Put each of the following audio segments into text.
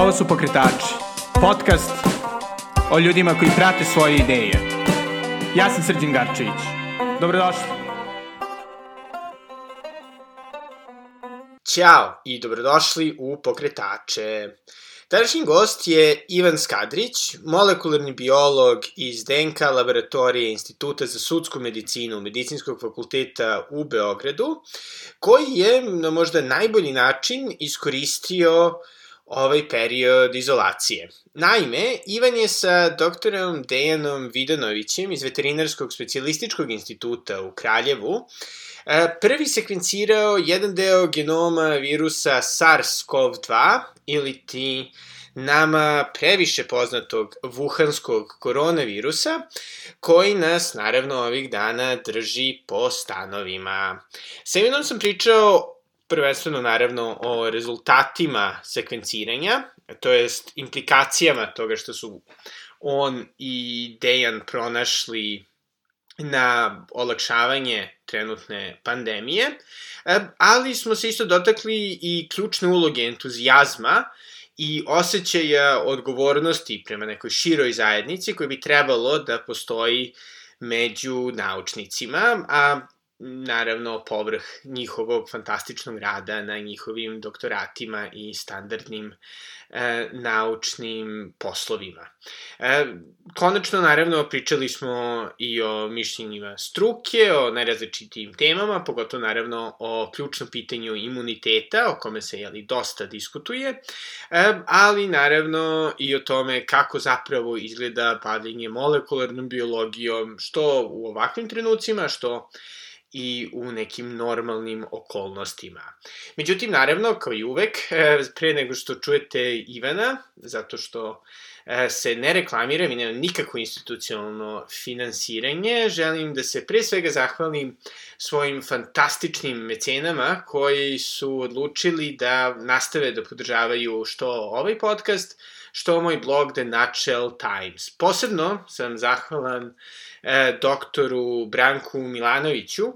Ovo su Pokretači, podcast o ljudima koji prate svoje ideje. Ja sam Srđan Garčević. Dobrodošli. Ćao i dobrodošli u Pokretače. Današnji gost je Ivan Skadrić, molekularni biolog iz DNK laboratorije Instituta za sudsku medicinu Medicinskog fakulteta u Beogradu, koji je na možda najbolji način iskoristio ovaj period izolacije. Naime, Ivan je sa doktorom Dejanom Vidanovićem iz Veterinarskog specialističkog instituta u Kraljevu prvi sekvencirao jedan deo genoma virusa SARS-CoV-2 ili ti nama previše poznatog vuhanskog koronavirusa, koji nas naravno ovih dana drži po stanovima. Sa Ivanom sam pričao prvenstveno naravno o rezultatima sekvenciranja, to jest implikacijama toga što su on i Dejan pronašli na olakšavanje trenutne pandemije, ali smo se isto dotakli i ključne uloge entuzijazma i osjećaja odgovornosti prema nekoj široj zajednici koji bi trebalo da postoji među naučnicima, a naravno povrh njihovog fantastičnog rada na njihovim doktoratima i standardnim e, naučnim poslovima. E, konačno, naravno, pričali smo i o mišljenjima struke, o najrazličitijim temama, pogotovo, naravno, o ključnom pitanju imuniteta, o kome se, jeli, dosta diskutuje, e, ali, naravno, i o tome kako zapravo izgleda bavljenje molekularnom biologijom, što u ovakvim trenucima, što i u nekim normalnim okolnostima. Međutim, naravno, kao i uvek, e, pre nego što čujete Ivana, zato što e, se ne reklamiram i nema nikako institucionalno finansiranje, želim da se pre svega zahvalim svojim fantastičnim mecenama koji su odlučili da nastave da podržavaju što ovaj podcast, što moj blog The Nutshell Times. Posebno sam zahvalan e, doktoru Branku Milanoviću,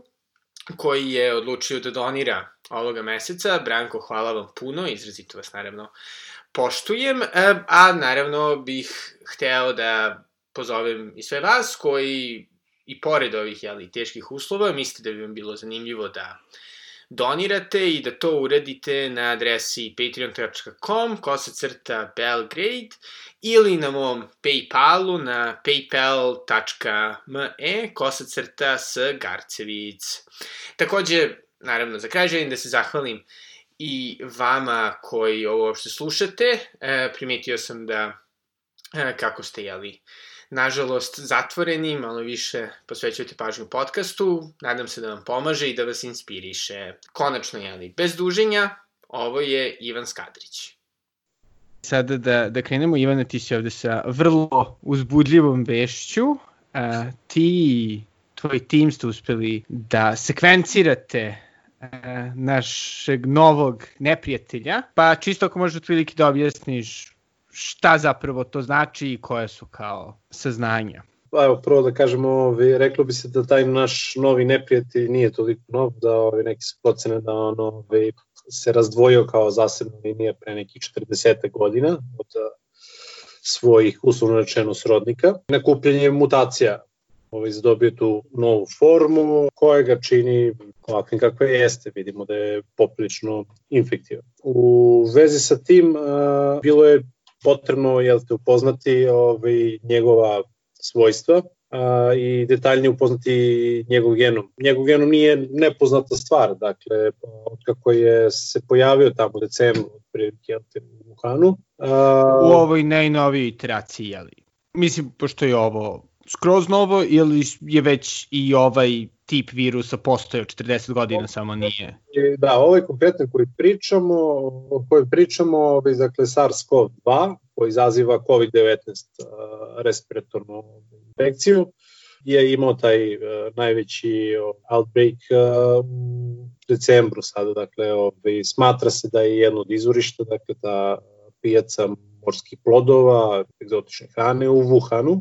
koji je odlučio da donira ovoga meseca. Branko, hvala vam puno, izrazito vas naravno poštujem, e, a naravno bih hteo da pozovem i sve vas koji i pored ovih jeli, teških uslova mislite da bi vam bilo zanimljivo da donirate i da to uradite na adresi patreon.com kosacrta Belgrade ili na mom Paypalu na paypal.me kosacrta s Garcevic. Takođe, naravno, za kraj želim da se zahvalim i vama koji ovo uopšte slušate. E, primetio sam da, e, kako ste, jeli, nažalost, zatvoreni, malo više posvećujete pažnju podcastu. Nadam se da vam pomaže i da vas inspiriše. Konačno, jeli, bez duženja, ovo je Ivan Skadrić. Sada da, da krenemo, Ivana, ti si ovde sa vrlo uzbudljivom vešću. A, ti tvoj tim ste uspeli da sekvencirate našeg novog neprijatelja, pa čisto ako možeš otprilike da objasniš šta zapravo to znači i koje su kao saznanja? Pa evo, prvo da kažemo, ovi, reklo bi se da taj naš novi neprijatelj nije toliko nov, da ovi, neki se procene da on ovi, se razdvojio kao zasebna linija pre nekih 40 godina od svojih uslovno rečeno srodnika. Nakupljenje mutacija ovaj, zadobio tu novu formu koja ga čini ovakvim kakve jeste. Vidimo da je poprilično infektivan. U vezi sa tim bilo je potrebno jel te upoznati ovaj, njegova svojstva a, i detaljnije upoznati njegov genom. Njegov genom nije nepoznata stvar, dakle, od kako je se pojavio tamo u decembru, otprilike, jel te, u Wuhanu. A, u ovoj najnoviji iteraciji, jel? Mislim, pošto je ovo skroz novo ili je već i ovaj tip virusa postojao 40 godina, samo nije? Da, ovaj konkretan koji pričamo, o kojoj pričamo, ovaj, dakle SARS-CoV-2, koji izaziva COVID-19 respiratornu infekciju, je imao taj uh, najveći outbreak uh, u decembru sada, dakle ovaj, smatra se da je jedno od izvorišta, dakle ta pijaca morskih plodova, egzotične hrane u Wuhanu,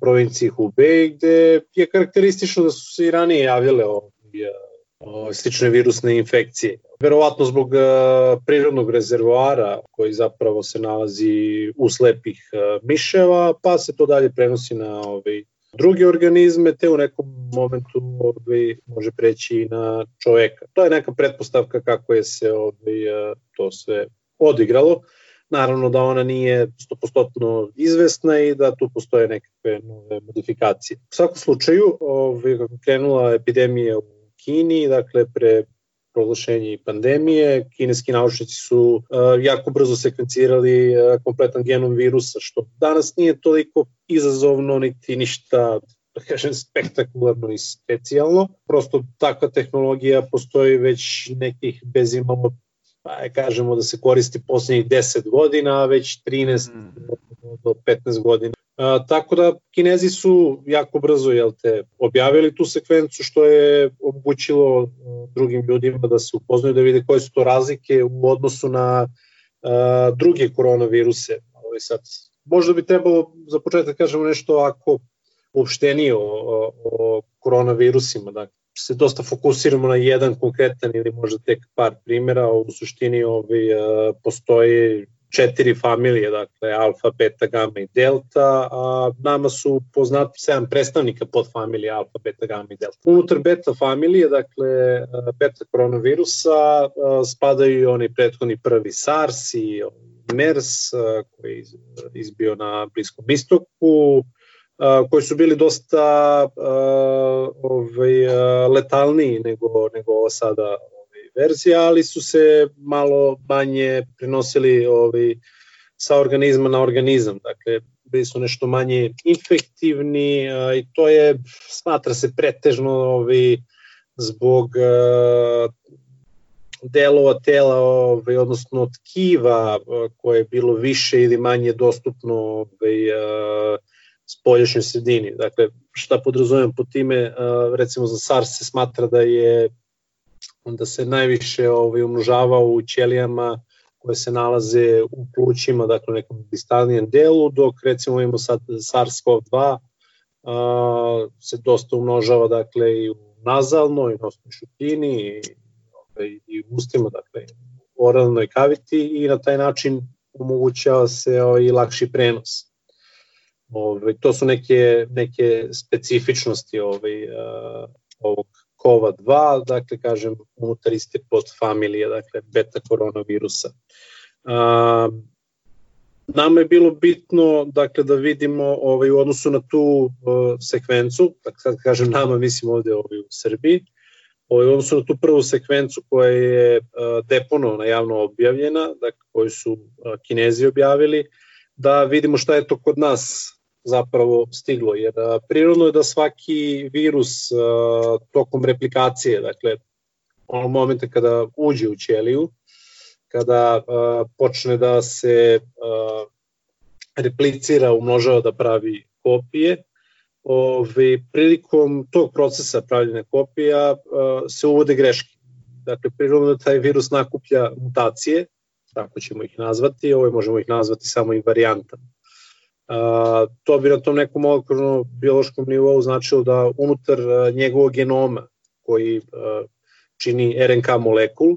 provinciji Hubei, gde je karakteristično da su se i ranije javljale ovaj, slične virusne infekcije. Verovatno zbog prirodnog rezervoara koji zapravo se nalazi u slepih miševa, pa se to dalje prenosi na ovaj, druge organizme, te u nekom momentu ovaj, može preći i na čoveka. To je neka pretpostavka kako je se ovaj, to sve odigralo. Naravno da ona nije 100% izvesna i da tu postoje nekakve nove modifikacije. U svakom slučaju, ovaj, kako krenula epidemija u Kini, dakle pre proglašenja pandemije. Kineski naučnici su uh, jako brzo sekvencirali uh, kompletan genom virusa, što danas nije toliko izazovno niti ništa da kažem, spektakularno i specijalno. Prosto takva tehnologija postoji već nekih bez imamo pa kažemo da se koristi poslednjih 10 godina, a već 13 mm. do 15 godina. A, tako da Kinezi su jako brzo jel te, objavili tu sekvencu što je omogućilo drugim ljudima da se upoznaju da vide koje su to razlike u odnosu na a, druge koronaviruse. Ovaj sad, možda bi trebalo za početak da kažemo nešto ako uopštenije o, o, o koronavirusima. Dakle, se dosta fokusiramo na jedan konkretan ili možda tek par primjera, u suštini ovaj, postoji četiri familije, dakle alfa, beta, gamma i delta, a nama su poznati sedam predstavnika pod familije alfa, beta, gamma i delta. Unutar beta familije, dakle beta koronavirusa, spadaju i oni prethodni prvi SARS i MERS koji je izbio na Bliskom istoku, koji su bili dosta ovaj, letalniji nego, nego ova sada ovaj, verzija, ali su se malo manje prenosili ovaj, sa organizma na organizam. Dakle, bili su nešto manje infektivni i to je, smatra se pretežno ovaj, zbog delova tela, ovaj, odnosno tkiva koje je bilo više ili manje dostupno ovaj, spoljašnjoj sredini. Dakle, šta podrazumem po time, recimo za SARS se smatra da je da se najviše ovaj, umnožavao u ćelijama koje se nalaze u plućima, dakle u nekom distalnijem delu, dok recimo imamo sad SARS-CoV-2 se dosta umnožava dakle i u nazalnoj, i nosnoj šupini i, ovaj, i u ustima, dakle oralnoj kaviti i na taj način omogućava se ovaj, lakši prenos. Ove, to su neke, neke specifičnosti ovaj, uh, ovog COVA-2, dakle, kažem, unutar iste podfamilije, dakle, beta koronavirusa. Uh, nama je bilo bitno dakle da vidimo ovaj u odnosu na tu uh, sekvencu, dakle sad kažem nama mislim ovde ovaj u Srbiji, ovaj u odnosu na tu prvu sekvencu koja je uh, deponovana javno objavljena, dakle koju su uh, Kinezi objavili, da vidimo šta je to kod nas zapravo stiglo, jer prirodno je da svaki virus tokom replikacije, dakle, onog momenta kada uđe u ćeliju, kada počne da se replicira, umnožava da pravi kopije, Ove, prilikom tog procesa pravljanja kopija se uvode greške. Dakle, prirodno da taj virus nakuplja mutacije, tako ćemo ih nazvati, ovo možemo ih nazvati samo i varijantama a, to bi na tom nekom molekularno biološkom nivou značilo da unutar njegovog genoma koji čini RNK molekul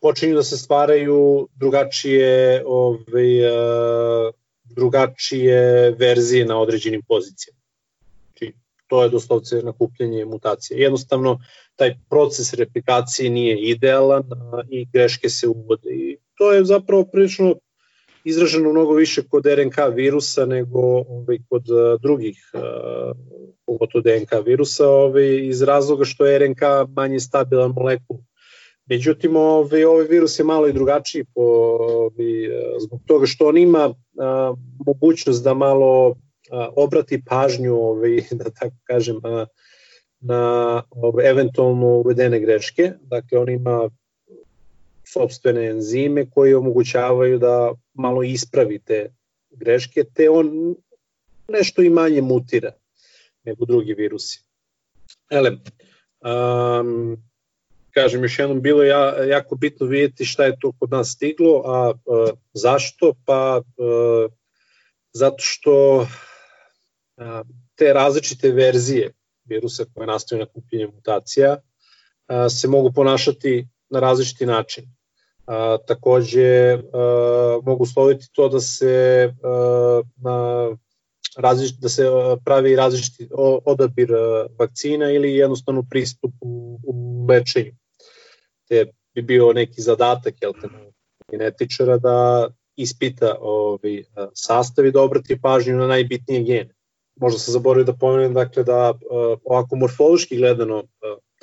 počinju da se stvaraju drugačije ovaj, drugačije verzije na određenim pozicijama. Znači, to je doslovce nakupljanje mutacije. Jednostavno, taj proces replikacije nije idealan i greške se uvode. I to je zapravo prilično izraženo mnogo više kod RNK virusa nego ovaj, kod drugih, pogotovo DNK virusa, ovaj, iz razloga što je RNK manje stabilan molekul. Međutim, ovaj, ovaj virus je malo i drugačiji po, ovaj, zbog toga što on ima mogućnost da malo obrati pažnju, ovaj, da tako kažem, a, na ovaj, eventualno uvedene greške. Dakle, on ima sobstvene enzime koji omogućavaju da malo ispravi te greške, te on nešto i manje mutira nego drugi virusi. Ele, um, kažem još jednom, bilo je ja, jako bitno vidjeti šta je to kod nas stiglo, a uh, zašto? Pa uh, zato što uh, te različite verzije virusa koje nastaju na kupljenju mutacija, se mogu ponašati na različiti način. A, takođe a, mogu sloviti to da se a, na različ, da se pravi različiti odabir vakcina ili jednostavno pristup u, u lečenju. Te bi bio neki zadatak jel te, genetičara da ispita ovaj, sastav i da obrati pažnju na najbitnije gene. Možda se zaboravio da pomenem dakle, da ovako morfološki gledano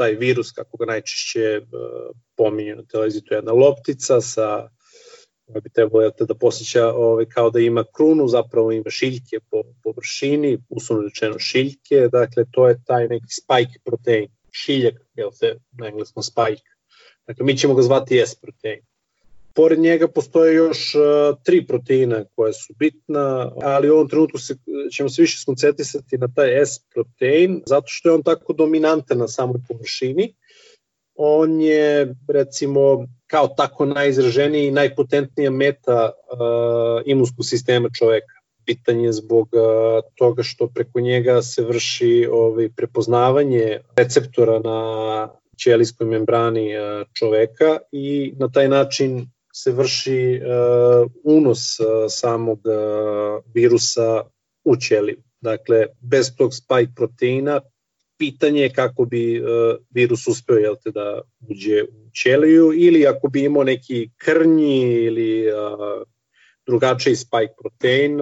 taj virus, kako ga najčešće pominju na televiziji, to je jedna loptica sa bi trebalo da posjeća ovaj, kao da ima krunu, zapravo ima šiljke po površini, uslovno rečeno šiljke, dakle to je taj neki spike protein, šiljak, jel se na engleskom spike. Dakle, mi ćemo ga zvati S protein. Pored njega postoje još uh, tri proteina koje su bitna, ali u ovom trenutku se, ćemo se više skoncentrisati na taj S protein, zato što je on tako dominantan na samoj površini. On je, recimo, kao tako najizraženiji i najpotentnija meta uh, imunskog sistema čoveka. Pitanje zbog uh, toga što preko njega se vrši ovaj, prepoznavanje receptora na ćelijskoj membrani čoveka i na taj način se vrši uh, unos uh, samog uh, virusa u ćeliju. Dakle, bez tog spike proteina pitanje je kako bi virus uspeo jel te, da uđe u ćeliju ili ako bi imao neki krnji ili drugačiji spike protein,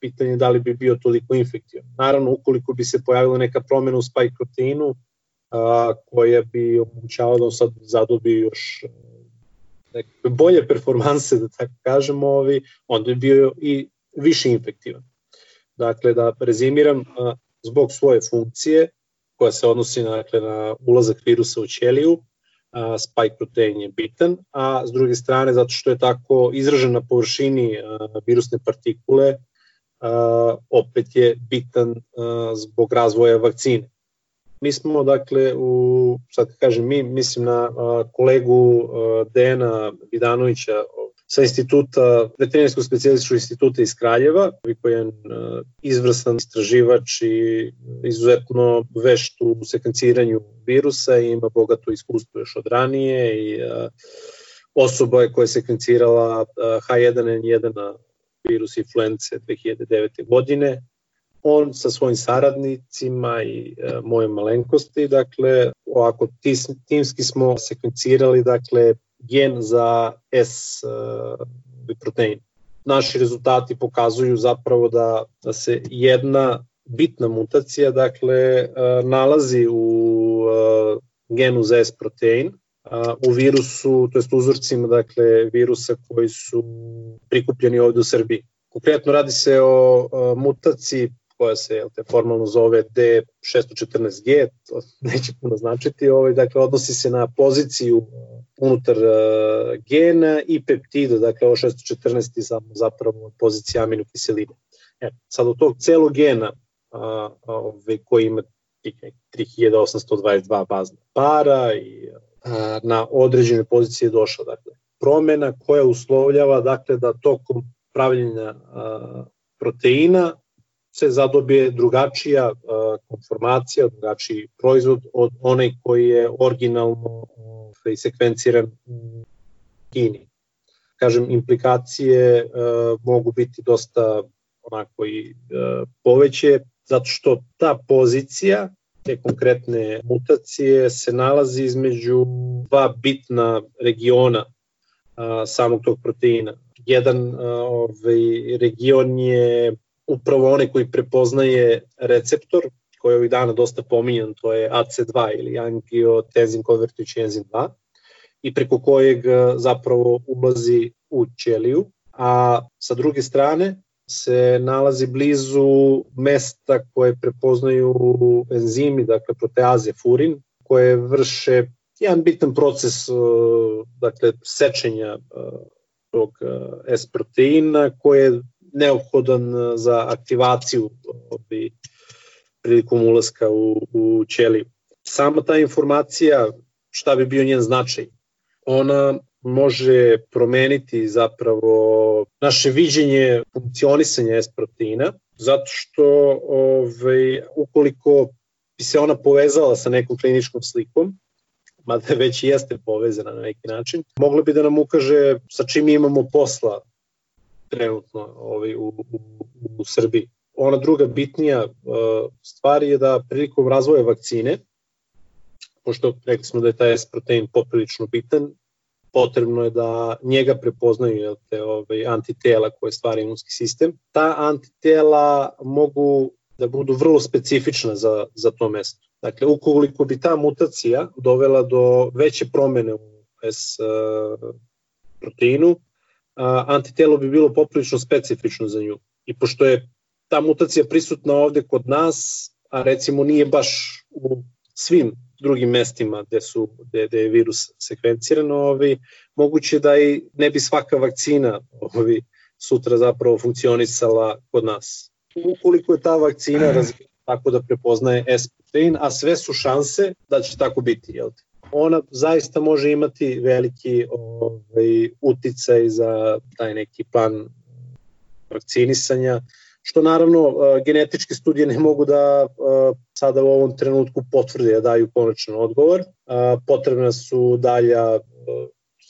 pitanje je da li bi bio toliko infektivan. Naravno, ukoliko bi se pojavila neka promena u spike proteinu, uh, koja bi omogućavala da on sad zadobi još neke bolje performanse, da tako kažemo, ovi, onda bi bio i više infektivan. Dakle, da rezimiram, zbog svoje funkcije, koja se odnosi dakle, na ulazak virusa u ćeliju, spike protein je bitan, a s druge strane, zato što je tako izražen na površini virusne partikule, opet je bitan zbog razvoja vakcine. Mi smo, dakle, u, sad kažem mi, mislim na a, kolegu a, Dena Vidanovića sa instituta, veterinarskog specijalističkog instituta iz Kraljeva, koji je izvrstan istraživač i izuzetno vešt u sekvenciranju virusa i ima bogato iskustvo još od ranije i osoba je koja je sekvencirala H1N1 virus influence 2009. godine. On sa svojim saradnicima i moje malenkosti, dakle, ovako timski smo sekvencirali, dakle, gen za S uh, protein. Naši rezultati pokazuju zapravo da, da se jedna bitna mutacija dakle uh, nalazi u uh, genu za S protein u virusu, to jest uzorcima dakle virusa koji su prikupljeni ovde u Srbiji. Konkretno radi se o uh, mutaciji koja se te, formalno zove D614G, to neće puno značiti, ovaj, dakle odnosi se na poziciju unutar uh, gena i peptida, dakle ovo 614 je zapravo pozicija aminokiseline. E, sad od tog celog gena a, ovaj, koji ima 3822 bazna para i a, na određene pozicije je došla dakle, promena koja uslovljava dakle, da tokom pravljenja a, proteina se zadobije drugačija konformacija, drugačiji proizvod od onaj koji je originalno uh, sekvenciran u Kini. Kažem, implikacije mogu biti dosta onako i poveće, zato što ta pozicija te konkretne mutacije se nalazi između dva bitna regiona samog tog proteina. Jedan ovaj, region je upravo onaj koji prepoznaje receptor, koji je ovih dana dosta pominjan, to je AC2 ili angiotensin konvertujući enzim 2, i preko kojeg e, zapravo ulazi u ćeliju, a sa druge strane se nalazi blizu mesta koje prepoznaju enzimi, dakle proteaze furin, koje vrše jedan bitan proces e, dakle, sečenja e, tog S proteina koje neophodan e, za aktivaciju ovaj, prilikom ulaska u, u ćeliju. Sama ta informacija, šta bi bio njen značaj? Ona može promeniti zapravo naše viđenje funkcionisanja S proteina, zato što ovaj, ukoliko bi se ona povezala sa nekom kliničkom slikom, mada već jeste povezana na neki način, mogla bi da nam ukaže sa čim imamo posla trenutno ovaj, u, u, u Srbiji. Ona druga bitnija uh, stvar je da prilikom razvoja vakcine, pošto rekli smo da je taj S-protein poprilično bitan, potrebno je da njega prepoznaju jel te, ovaj, antitela koje stvara imunski sistem. Ta antitela mogu da budu vrlo specifična za, za to mesto. Dakle, ukoliko bi ta mutacija dovela do veće promene u S proteinu, antitelo bi bilo poprilično specifično za nju. I pošto je ta mutacija prisutna ovde kod nas, a recimo nije baš u svim drugim mestima gde, su, gde, gde je virus sekvenciran, ovi, moguće da i ne bi svaka vakcina ovi, sutra zapravo funkcionisala kod nas. Ukoliko je ta vakcina razvijena tako da prepoznaje S-protein, a sve su šanse da će tako biti. Jel? Ona zaista može imati veliki ovaj, uticaj za taj neki plan vakcinisanja, što naravno genetičke studije ne mogu da sada u ovom trenutku potvrde da daju konačan odgovor. Potrebna su dalja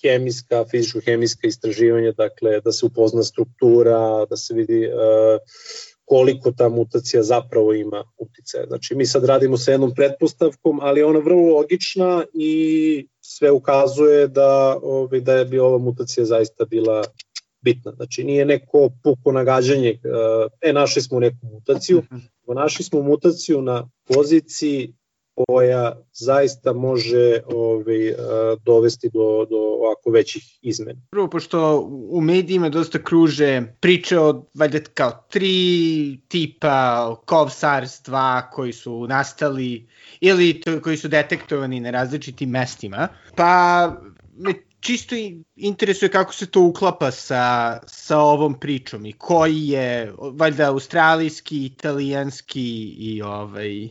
hemijska, fizičko-hemijska istraživanja, dakle da se upozna struktura, da se vidi koliko ta mutacija zapravo ima uticaja. Znači mi sad radimo sa jednom pretpostavkom, ali ona vrlo logična i sve ukazuje da, ovaj, da je bi ova mutacija zaista bila bitna. Znači nije neko puko nagađanje, e, našli smo neku mutaciju, mhm. našli smo mutaciju na poziciji koja zaista može ovaj, dovesti do, do ovako većih izmena. Prvo, pošto u medijima dosta kruže priče o valjda kao tri tipa COV SARS-2 koji su nastali ili to, koji su detektovani na različitim mestima, pa me čisto interesuje kako se to uklapa sa, sa ovom pričom i koji je, valjda, australijski, italijanski i ovaj,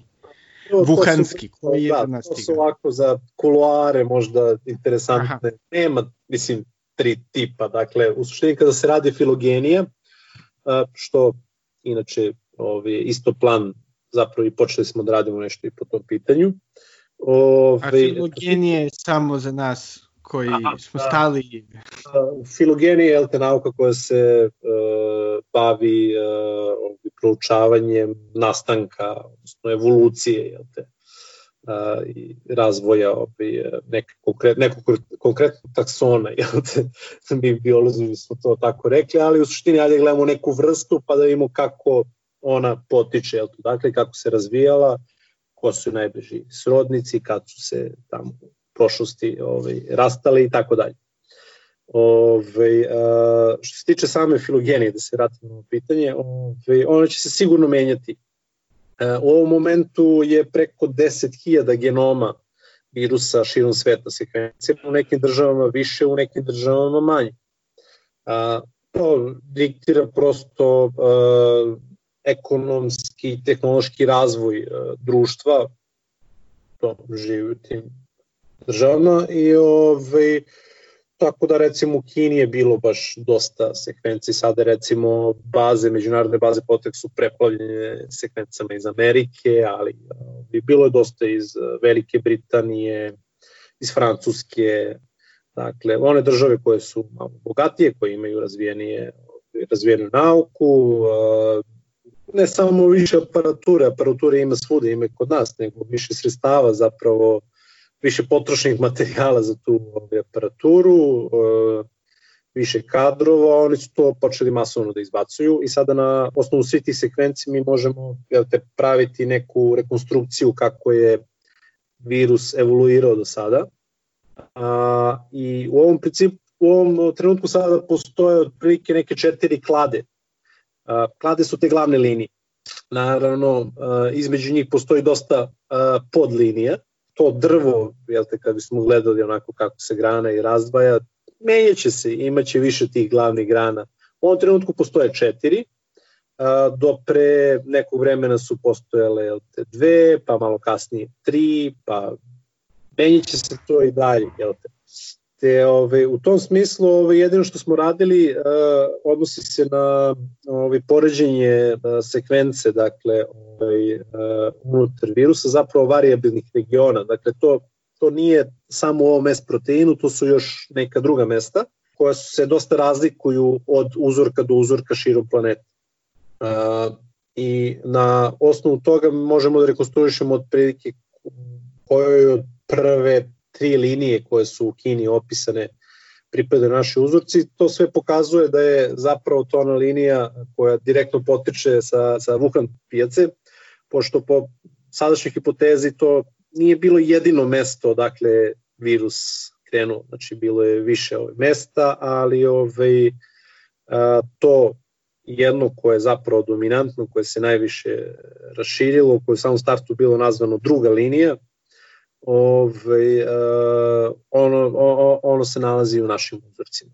Vuhanski, koji je da, nas To su ovako za kuluare možda interesantne. Aha. Nema, mislim, tri tipa. Dakle, u suštini kada se radi filogenija, što inače ovi, isto plan zapravo i počeli smo da radimo nešto i po tom pitanju. Ove, A filogenija je samo za nas koji Aha, smo da. stali... Filogenija je te nauka koja se uh, bavi uh, proučavanjem nastanka, odnosno evolucije, jel te, uh, i razvoja ovaj, neke konkret, nekog konkretnog taksona, jel te, mi biolozi smo to tako rekli, ali u suštini ajde gledamo neku vrstu pa da vidimo kako ona potiče, jel to, dakle kako se razvijala, ko su najbliži srodnici, kad su se tamo prošlosti ovaj, rastali i tako dalje. Ove, a, što se tiče same filogenije, da se vratimo na pitanje, ove, ona će se sigurno menjati. A, u ovom momentu je preko 10.000 genoma virusa širom sveta sekvencirano, u nekim državama više, u nekim državama manje. A, to diktira prosto a, ekonomski i tehnološki razvoj a, društva, to živi u tim državama i ovaj, tako da recimo u Kini je bilo baš dosta sekvenci, sada recimo baze, međunarodne baze potek su preplavljene sekvencama iz Amerike, ali ovaj, bilo je dosta iz Velike Britanije, iz Francuske, dakle one države koje su malo bogatije, koje imaju razvijenije, razvijenu nauku, ne samo više aparature, aparature ima svuda, ima kod nas, nego više sredstava zapravo više potrošnih materijala za tu ovaj, aparaturu, e, više kadrova, oni su to počeli masovno da izbacuju i sada na osnovu svih tih sekvenci mi možemo jel te, praviti neku rekonstrukciju kako je virus evoluirao do sada. A, I u ovom principu u ovom trenutku sada postoje otprilike neke četiri klade. A, klade su te glavne linije. Naravno, a, između njih postoji dosta a, podlinija, to drvo, jel te, kad bismo gledali onako kako se grana i razdvaja, menjaće se, imaće više tih glavnih grana. U ovom trenutku postoje četiri, do pre nekog vremena su postojale jel te, dve, pa malo kasnije tri, pa menjaće se to i dalje. Jel te. Te ove, u tom smislu ove, jedino što smo radili uh, odnosi se na ove, poređenje uh, sekvence, dakle, ove, uh, unutar virusa, zapravo variabilnih regiona. Dakle, to, to nije samo u ovom S proteinu, to su još neka druga mesta koja se dosta razlikuju od uzorka do uzorka širom planeta. Uh, I na osnovu toga možemo da rekonstruišemo otprilike kojoj od prve tri linije koje su u Kini opisane pripada naše uzorci, to sve pokazuje da je zapravo to ona linija koja direktno potiče sa, sa Wuhan pijace, pošto po sadašnjoj hipotezi to nije bilo jedino mesto dakle virus krenuo, znači bilo je više ove mesta, ali ovaj, a, to jedno koje je zapravo dominantno, koje se najviše raširilo, koje je u samom startu bilo nazvano druga linija, ovaj, uh, ono, o, ono se nalazi u našim uzorcima.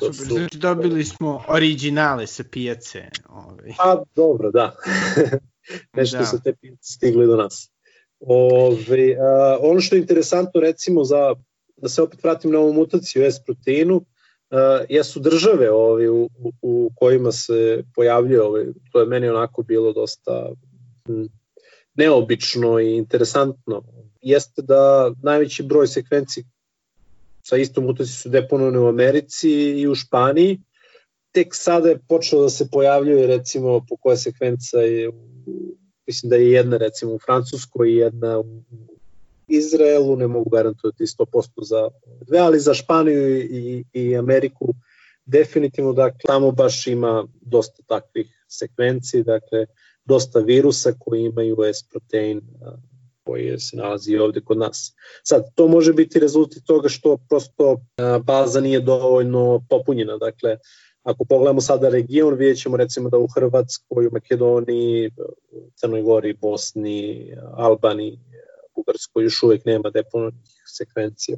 To Super, su, znači dobili smo originale sa pijace. Ovaj. Pa dobro, da. Nešto da. su te pijace stigli do nas. Ove, ovaj, a, ono što je interesantno recimo za, da se opet vratim na ovu mutaciju S proteinu, uh, jesu države ovi, u, u, u kojima se pojavljuje, ovaj, to je meni onako bilo dosta m, neobično i interesantno jeste da najveći broj sekvenci sa istom mutacijom su deponovane u Americi i u Španiji. Tek sada je počelo da se pojavljuje recimo po koja sekvenca je mislim da je jedna recimo u Francuskoj i jedna u Izraelu, ne mogu garantovati 100% za dve, ali za Španiju i, i Ameriku definitivno dakle tamo baš ima dosta takvih sekvenci, dakle dosta virusa koji imaju S protein koji se nalazi ovde kod nas. Sad, to može biti rezultat toga što prosto baza nije dovoljno popunjena. Dakle, ako pogledamo sada region, vidjet ćemo recimo da u Hrvatskoj, u Makedoniji, Crnoj Gori, Bosni, Albaniji, Bugarskoj još uvek nema deponovnih sekvencija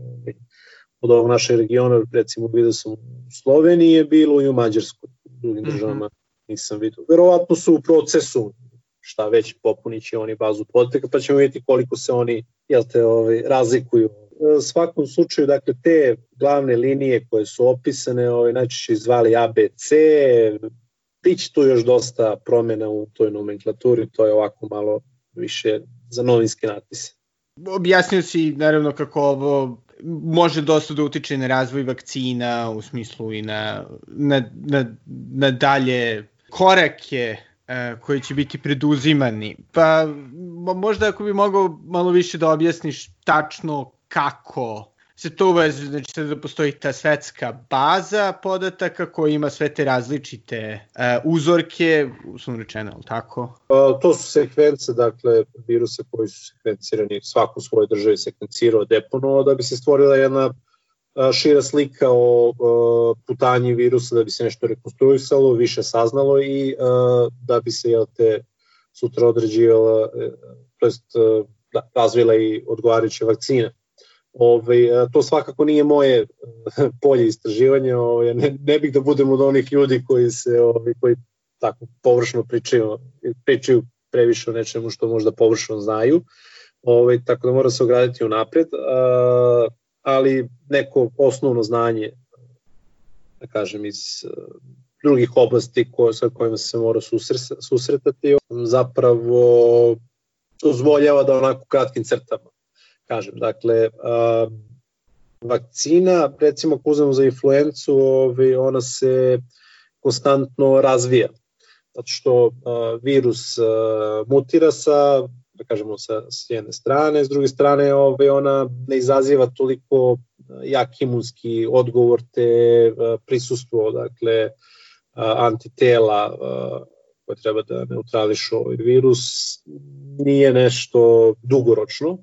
od ovog našeg regiona, recimo vidio sam u Sloveniji je bilo i u Mađarskoj, u drugim mhm. državama nisam vidio. Verovatno su u procesu, šta već popunit će oni bazu podataka, pa ćemo vidjeti koliko se oni jel te, ovaj, razlikuju. U svakom slučaju, dakle, te glavne linije koje su opisane, ovaj, najčešće zvali ABC, biće tu još dosta promjena u toj nomenklaturi, to je ovako malo više za novinske natpise. Objasnio si naravno kako ovo može dosta da utiče na razvoj vakcina u smislu i na, na, na, na dalje korake e, koji će biti preduzimani. Pa možda ako bi mogao malo više da objasniš tačno kako se to uveze, znači sad da postoji ta svetska baza podataka koja ima sve te različite uh, uzorke, uslovno rečeno, ali tako? Pa, to su sekvence, dakle, virusa koji su sekvencirani, svako u svojoj državi sekvencirao, deponovao, da bi se stvorila jedna šira slika o, putanji virusa da bi se nešto rekonstruisalo, više saznalo i da bi se jel te sutra određivala, e, to jest da, razvila i odgovarajuće vakcine. Ove, ovaj, to svakako nije moje e, polje istraživanja, ove, ovaj, ne, ne bih da budem od onih ljudi koji se ove, ovaj, koji tako površno pričaju, pričaju previše o nečemu što možda površno znaju. Ove, tako da mora se ograditi unapred. A, ali neko osnovno znanje, da kažem, iz uh, drugih oblasti ko, sa kojima se mora susretati, zapravo dozvoljava da onako kratkim crtama kažem. Dakle, uh, vakcina, recimo ako uzmemo za influencu, ovaj, ona se konstantno razvija. Zato što uh, virus uh, mutira sa da kažemo sa, s jedne strane, s druge strane ovaj, ona ne izaziva toliko eh, jak imunski odgovor te eh, prisustvo dakle eh, antitela koje treba da neutrališu ovaj virus nije nešto dugoročno.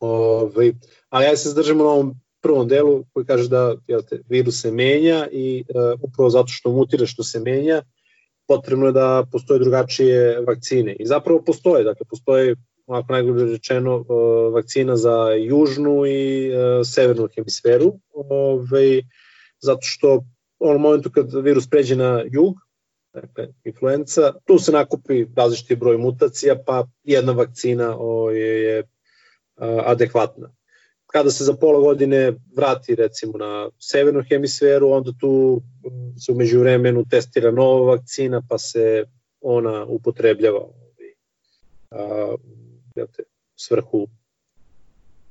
Ovaj, ali ja se zdržam na ovom prvom delu koji kaže da jel te, virus se menja i uh, upravo zato što mutira što se menja, potrebno je da postoje drugačije vakcine. I zapravo postoje, dakle postoje onako najgore rečeno e, vakcina za južnu i e, severnu hemisferu, ovaj, zato što u onom momentu kad virus pređe na jug, dakle, influenza, tu se nakupi različiti broj mutacija, pa jedna vakcina ovaj, je, je adekvatna. kada se za pola godine vrati recimo na severnu hemisferu, onda tu se umeđu vremenu testira nova vakcina, pa se ona upotrebljava ovaj, a, te, svrhu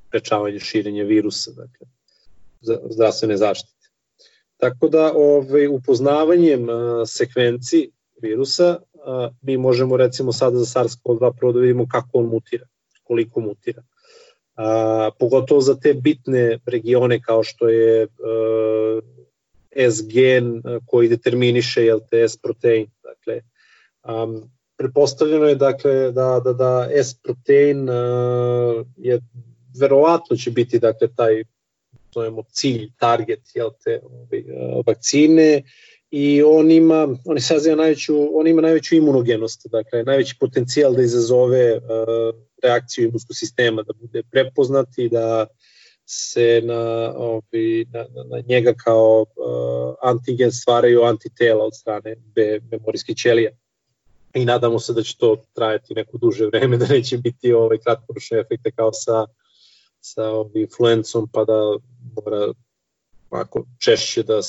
prečavanja širenja virusa, dakle, zdravstvene zaštite. Tako da ovaj, upoznavanjem a, sekvenci virusa a, mi možemo recimo sada za SARS-CoV-2 prvo da vidimo kako on mutira, koliko mutira a, pogotovo za te bitne regione kao što je a, S gen koji determiniše jel te S protein. Dakle, um, prepostavljeno je dakle da da da S protein uh, je verovatno će biti dakle taj zovemo cilj target jel te ovaj, uh, vakcine i on ima on saziva najveću on ima najveću imunogenost dakle najveći potencijal da izazove uh, reakciju imunskog sistema, da bude prepoznat i da se na, ovi, na, na njega kao uh, antigen stvaraju antitela od strane B memorijskih ćelija. I nadamo se da će to trajati neko duže vreme, da neće biti ovaj kratkoročne efekte kao sa, sa influencom, pa da mora ako češće da,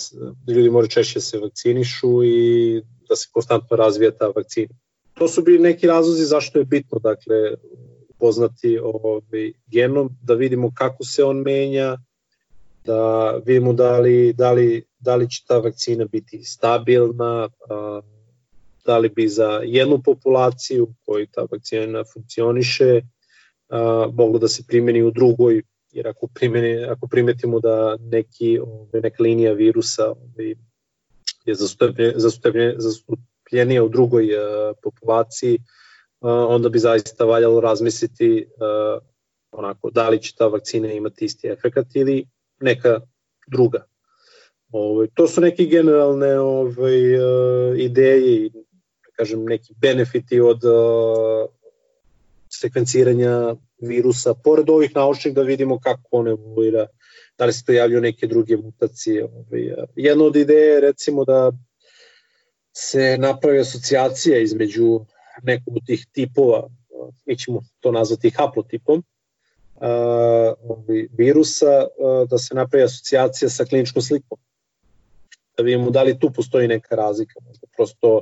da ljudi moraju češće da se vakcinišu i da se konstantno razvija ta vakcina. To su bili neki razlozi zašto je bitno dakle poznati ovaj, genom, da vidimo kako se on menja, da vidimo da li, da li, da li će ta vakcina biti stabilna, a, da li bi za jednu populaciju koju ta vakcina funkcioniše a, moglo da se primeni u drugoj, jer ako, primeni, ako primetimo da neki, ovaj, neka linija virusa ovaj, je zastupljenija u drugoj a, populaciji, onda bi zaista valjalo razmisliti onako da li će ta vakcina imati isti efekat ili neka druga. Ove, to su neke generalne ove, ideje i kažem neki benefiti od uh, sekvenciranja virusa, pored ovih naučnih da vidimo kako on evoluira, da li se to javljaju neke druge mutacije. Ovaj, jedna od ideje je recimo da se napravi asocijacija između nekog od tih tipova, mi ćemo to nazvati haplotipom, virusa, da se napravi asocijacija sa kliničkom slikom. Da vidimo da li tu postoji neka razlika, možda prosto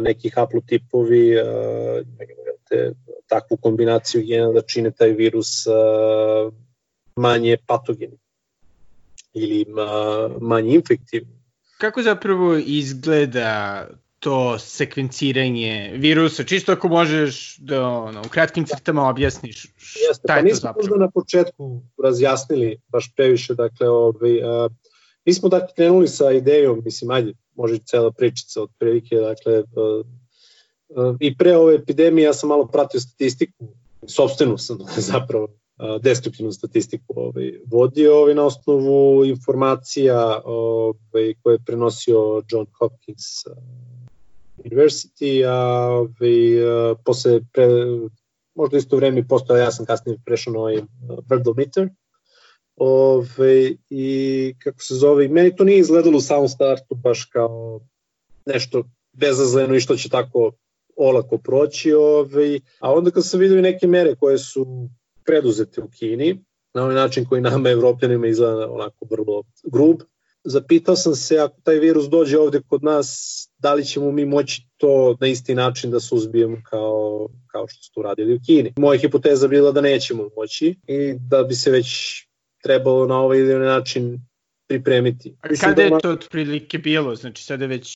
neki haplotipovi te, takvu kombinaciju gena da čine taj virus manje patogeni ili manje infektivni. Kako zapravo izgleda to sekvenciranje virusa, čisto ako možeš da ono, u kratkim crtama objasniš šta pa je to zapravo. Možda na početku razjasnili baš previše, dakle, ovaj, a, mi smo dakle krenuli sa idejom, mislim, ajde, može cela pričica od prilike, dakle, a, a, i pre ove epidemije ja sam malo pratio statistiku, sobstvenu sam zapravo, deskriptivnu statistiku ovaj, vodio ovaj, na osnovu informacija ovaj, koje je prenosio John Hopkins University, a ovaj, posle pre, možda isto vreme postao, ja sam kasnije prešao na ovaj Birdometer, Ove, i kako se zove, meni to nije izgledalo u samom startu baš kao nešto bezazleno i što će tako olako proći, ove, a onda kad sam vidio neke mere koje su preduzete u Kini, na ovaj način koji nama evropljanima izgleda onako vrlo grub, zapitao sam se ako taj virus dođe ovde kod nas, da li ćemo mi moći to na isti način da suzbijemo kao, kao što su to radili u Kini. Moja hipoteza bila da nećemo moći i da bi se već trebalo na ovaj ili način pripremiti. A kada da je to otprilike bilo? Znači sada već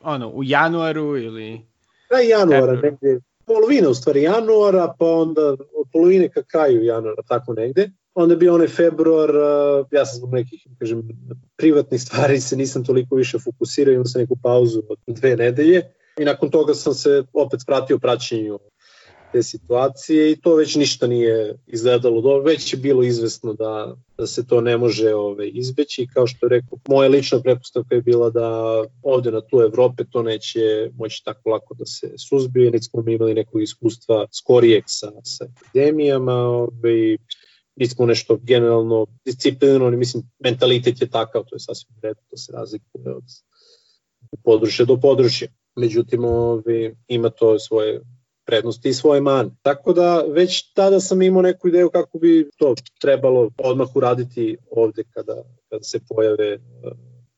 ono, u januaru ili... Kraj januara, negde, polovina u stvari januara, pa onda od polovine ka kraju januara, tako negde onda bio onaj februar, ja sam zbog nekih, kažem, privatnih stvari se nisam toliko više fokusirao, imao sam neku pauzu od dve nedelje i nakon toga sam se opet vratio praćenju te situacije i to već ništa nije izgledalo dobro, već je bilo izvesno da, da se to ne može ove, izbeći. I kao što je rekao, moja lična prepostavka je bila da ovde na tu Evrope to neće moći tako lako da se suzbije, niti smo imali nekog iskustva skorijeg sa, sa epidemijama, ove, nismo nešto generalno disciplinovani, mislim, mentalitet je takav, to je sasvim redu, to se razlikuje od područja do područja. Međutim, ovi, ima to svoje prednosti i svoje mane. Tako da već tada sam imao neku ideju kako bi to trebalo odmah uraditi ovde kada, kada se pojave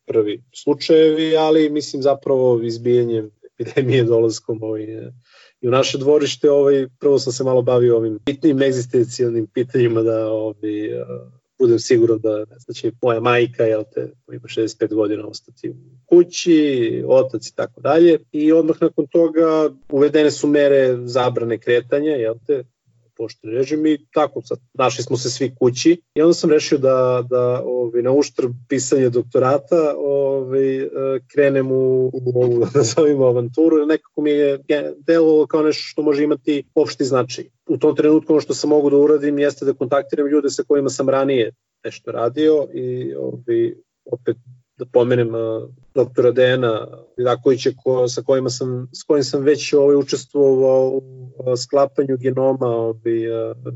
prvi slučajevi, ali mislim zapravo izbijanjem epidemije dolaskom ovaj, i u naše dvorište ovaj, prvo sam se malo bavio ovim bitnim egzistencijalnim pitanjima da ovaj, budem siguran da, ne znam, će moja majka, jel te, ima 65 godina, ostati u kući, otac i tako dalje. I odmah nakon toga uvedene su mere zabrane kretanja, jel te, pošteni režim i tako sad našli smo se svi kući i onda sam rešio da, da ovaj, na uštrb pisanja doktorata ovaj, krenem u, u ovu, da nazovimo, avanturu, jer nekako mi je delo kao nešto što može imati opšti značaj. U tom trenutku ono što sam mogu da uradim jeste da kontaktiram ljude sa kojima sam ranije nešto radio i ovaj, opet da pomenem doktora Dejana Vidakovića ko, sa, kojima sam, s kojim sam već ovaj, učestvovao u sklapanju genoma uh,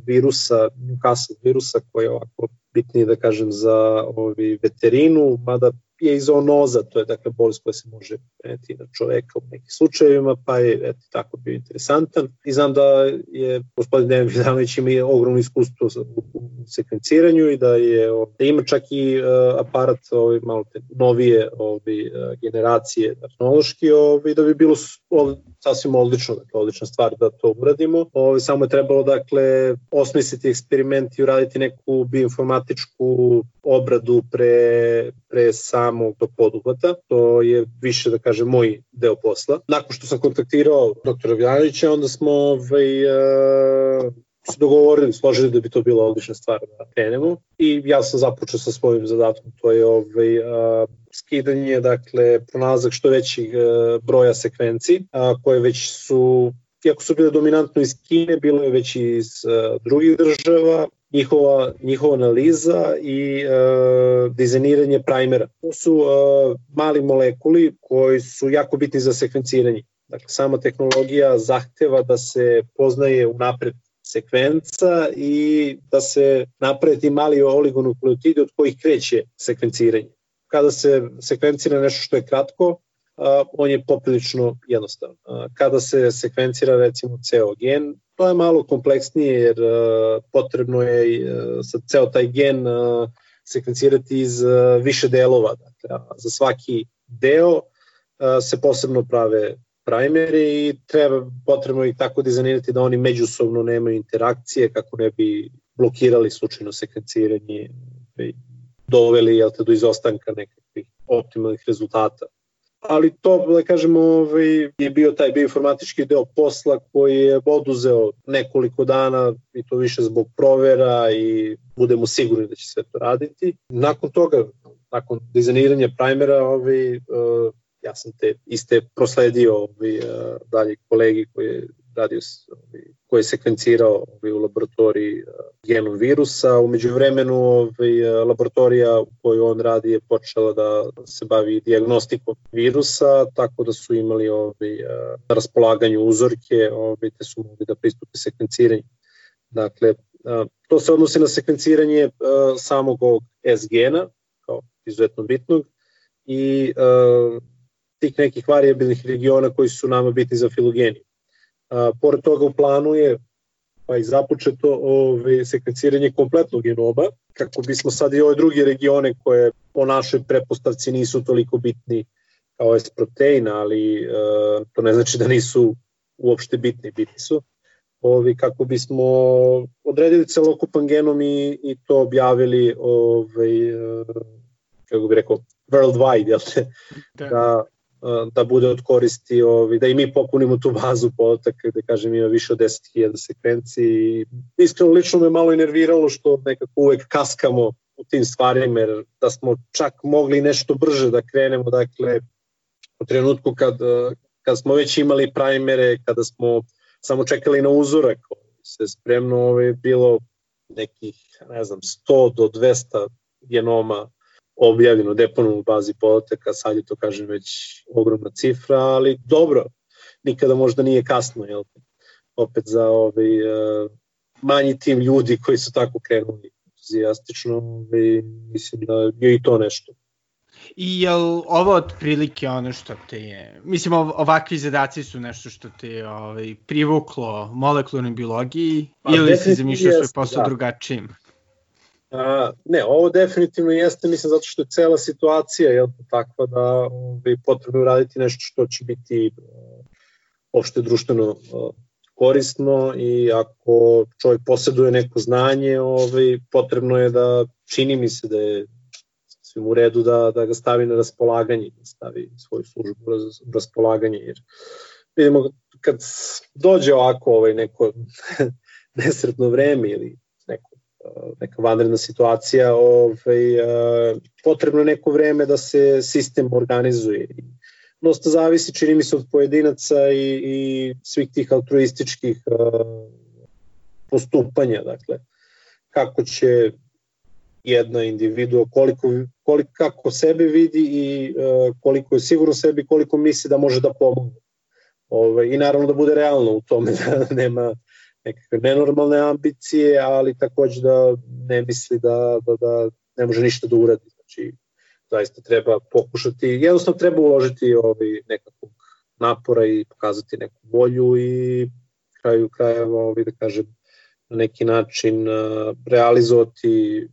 virusa, Newcastle virusa koji je ovako bitniji da kažem za ovaj, veterinu, mada je i zoonoza, to je dakle bolest koja se može preneti na čoveka u nekim slučajevima, pa je eto, tako bio interesantan. I znam da je gospodin Dejan Vidanović ima ogromno iskustvo u, sekvenciranju i da je da ima čak i uh, aparat ovaj, malo te novije ovaj, uh, generacije tehnološki, ovaj, da bi bilo ovaj, sasvim odlično, dakle, odlična stvar da to uradimo. Ovaj, samo je trebalo dakle osmisliti eksperiment i uraditi neku bioinformatičku obradu pre, pre samog tog poduhvata. To je više, da kažem, moj deo posla. Nakon što sam kontaktirao doktora Vjanovića, onda smo ovaj, uh, se dogovorili, složili da bi to bila odlična stvar da krenemo i ja sam započeo sa svojim zadatkom, to je ovaj, uh, skidanje, dakle, pronalazak što većih uh, broja sekvenci, uh, koje već su iako su bile dominantno iz Kine, bilo je već iz uh, drugih država, njihova, njihova analiza i uh, dizajniranje primera. To su uh, mali molekuli koji su jako bitni za sekvenciranje. Dakle, sama tehnologija zahteva da se poznaje unapred sekvenca i da se naprave ti mali oligonukleotidi od kojih kreće sekvenciranje. Kada se sekvencira nešto što je kratko, on je poprilično jednostavan. Kada se sekvencira recimo ceo gen, to je malo kompleksnije jer potrebno je sa ceo taj gen sekvencirati iz više delova. Dakle, za svaki deo se posebno prave primeri i treba, potrebno ih tako dizajnirati da oni međusobno nemaju interakcije kako ne bi blokirali slučajno sekvenciranje i doveli jel te, do izostanka nekakvih optimalnih rezultata ali to, da kažemo, ovaj, je bio taj bioinformatički deo posla koji je oduzeo nekoliko dana i to više zbog provera i budemo sigurni da će sve to raditi. Nakon toga, nakon dizajniranja primera, ovaj, uh, ja sam te iste prosledio ovaj, uh, dalje kolegi koji je radio, ovaj, koji je sekvencirao ovaj, u laboratoriji eh, genom virusa. Umeđu vremenu ovaj, laboratorija u kojoj on radi je počela da se bavi diagnostikom virusa, tako da su imali ovaj, eh, na raspolaganju uzorke, ovaj, te su mogli da pristupe sekvenciranju. Dakle, eh, to se odnosi na sekvenciranje samog ovog S-gena, kao izuzetno bitnog, i tih nekih variabilnih regiona koji su nama bitni za filogeniju. A, pored toga u planu je pa i započeto ove, sekvenciranje kompletnog genoma, kako bismo sad i ove druge regione koje po našoj prepostavci nisu toliko bitni kao S-protein, ali e, to ne znači da nisu uopšte bitni, bitni su. Ovi, kako bismo odredili celokupan genom i, i to objavili ovaj, e, kako bih rekao, worldwide, jel te? Da. da da bude od koristi, ovi, da i mi popunimo tu bazu podataka gde kažem ima više od 10.000 sekvenci i iskreno lično me malo nerviralo što nekako uvek kaskamo u tim stvarima jer da smo čak mogli nešto brže da krenemo dakle u trenutku kad, kad smo već imali primere kada smo samo čekali na uzorak se spremno ovaj, bilo nekih ne znam 100 do 200 genoma objavljeno deponom u bazi podataka, sad je to kažem već ogromna cifra, ali dobro, nikada možda nije kasno, jel? opet za ovaj, uh, manji tim ljudi koji su tako krenuli entuzijastično, ovaj, mislim da je i to nešto. I je li ovo otprilike ono što te je, mislim ovakvi zadaci su nešto što te je ovaj, privuklo molekularnoj biologiji pa, ili si zamišljao svoj posao da. drugačijim? A, ne, ovo definitivno jeste, mislim, zato što je cela situacija je takva da bi ovaj, potrebno uraditi nešto što će biti uh, opšte društveno uh, korisno i ako čovjek posjeduje neko znanje, ovaj, potrebno je da, čini mi se da je svim u redu da, da ga stavi na raspolaganje, da stavi svoju službu na raspolaganje, jer vidimo kad dođe ovako ovaj, neko nesretno vreme ili neka vanredna situacija, ovaj, potrebno je neko vreme da se sistem organizuje. Dosta zavisi, čini mi se, od pojedinaca i, i svih tih altruističkih postupanja, dakle, kako će jedna individua, koliko, koliko, kako sebe vidi i uh, koliko je sigurno sebi, koliko misli da može da pomogne. Ove, ovaj, I naravno da bude realno u tome, da nema nekakve nenormalne ambicije, ali takođe da ne misli da, da, da ne može ništa da uradi. Znači, zaista treba pokušati, jednostavno treba uložiti ovaj, nekakvog napora i pokazati neku volju i kraju krajeva, ovaj, da kažem, na neki način uh, realizovati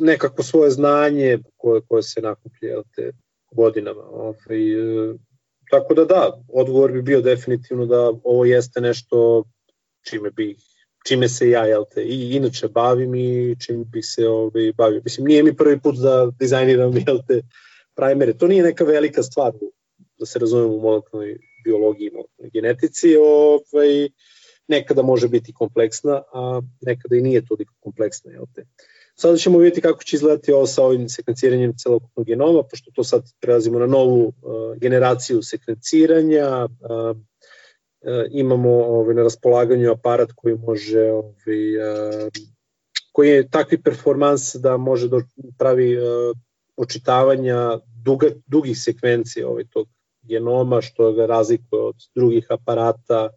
nekako svoje znanje koje, koje se nakuplje te godinama. Ovaj, e, tako da da, odgovor bi bio definitivno da ovo jeste nešto čime bi čime se ja jel te, i inače bavim i čime bih se ovaj, bavio. Mislim, nije mi prvi put da dizajniram jel te, primere. To nije neka velika stvar da se razumemo u molekularnoj biologiji i molekularnoj genetici. Ovaj, nekada može biti kompleksna, a nekada i nije toliko kompleksna. Jel te. Sada ćemo vidjeti kako će izgledati ovo sa ovim sekvenciranjem celokupnog genoma, pošto to sad prelazimo na novu uh, generaciju sekvenciranja. Uh, uh, imamo ovaj, na raspolaganju aparat koji može ovaj, koji je takvi performans da može da pravi očitavanja duga, dugih sekvencija ovaj, tog genoma, što ga razlikuje od drugih aparata.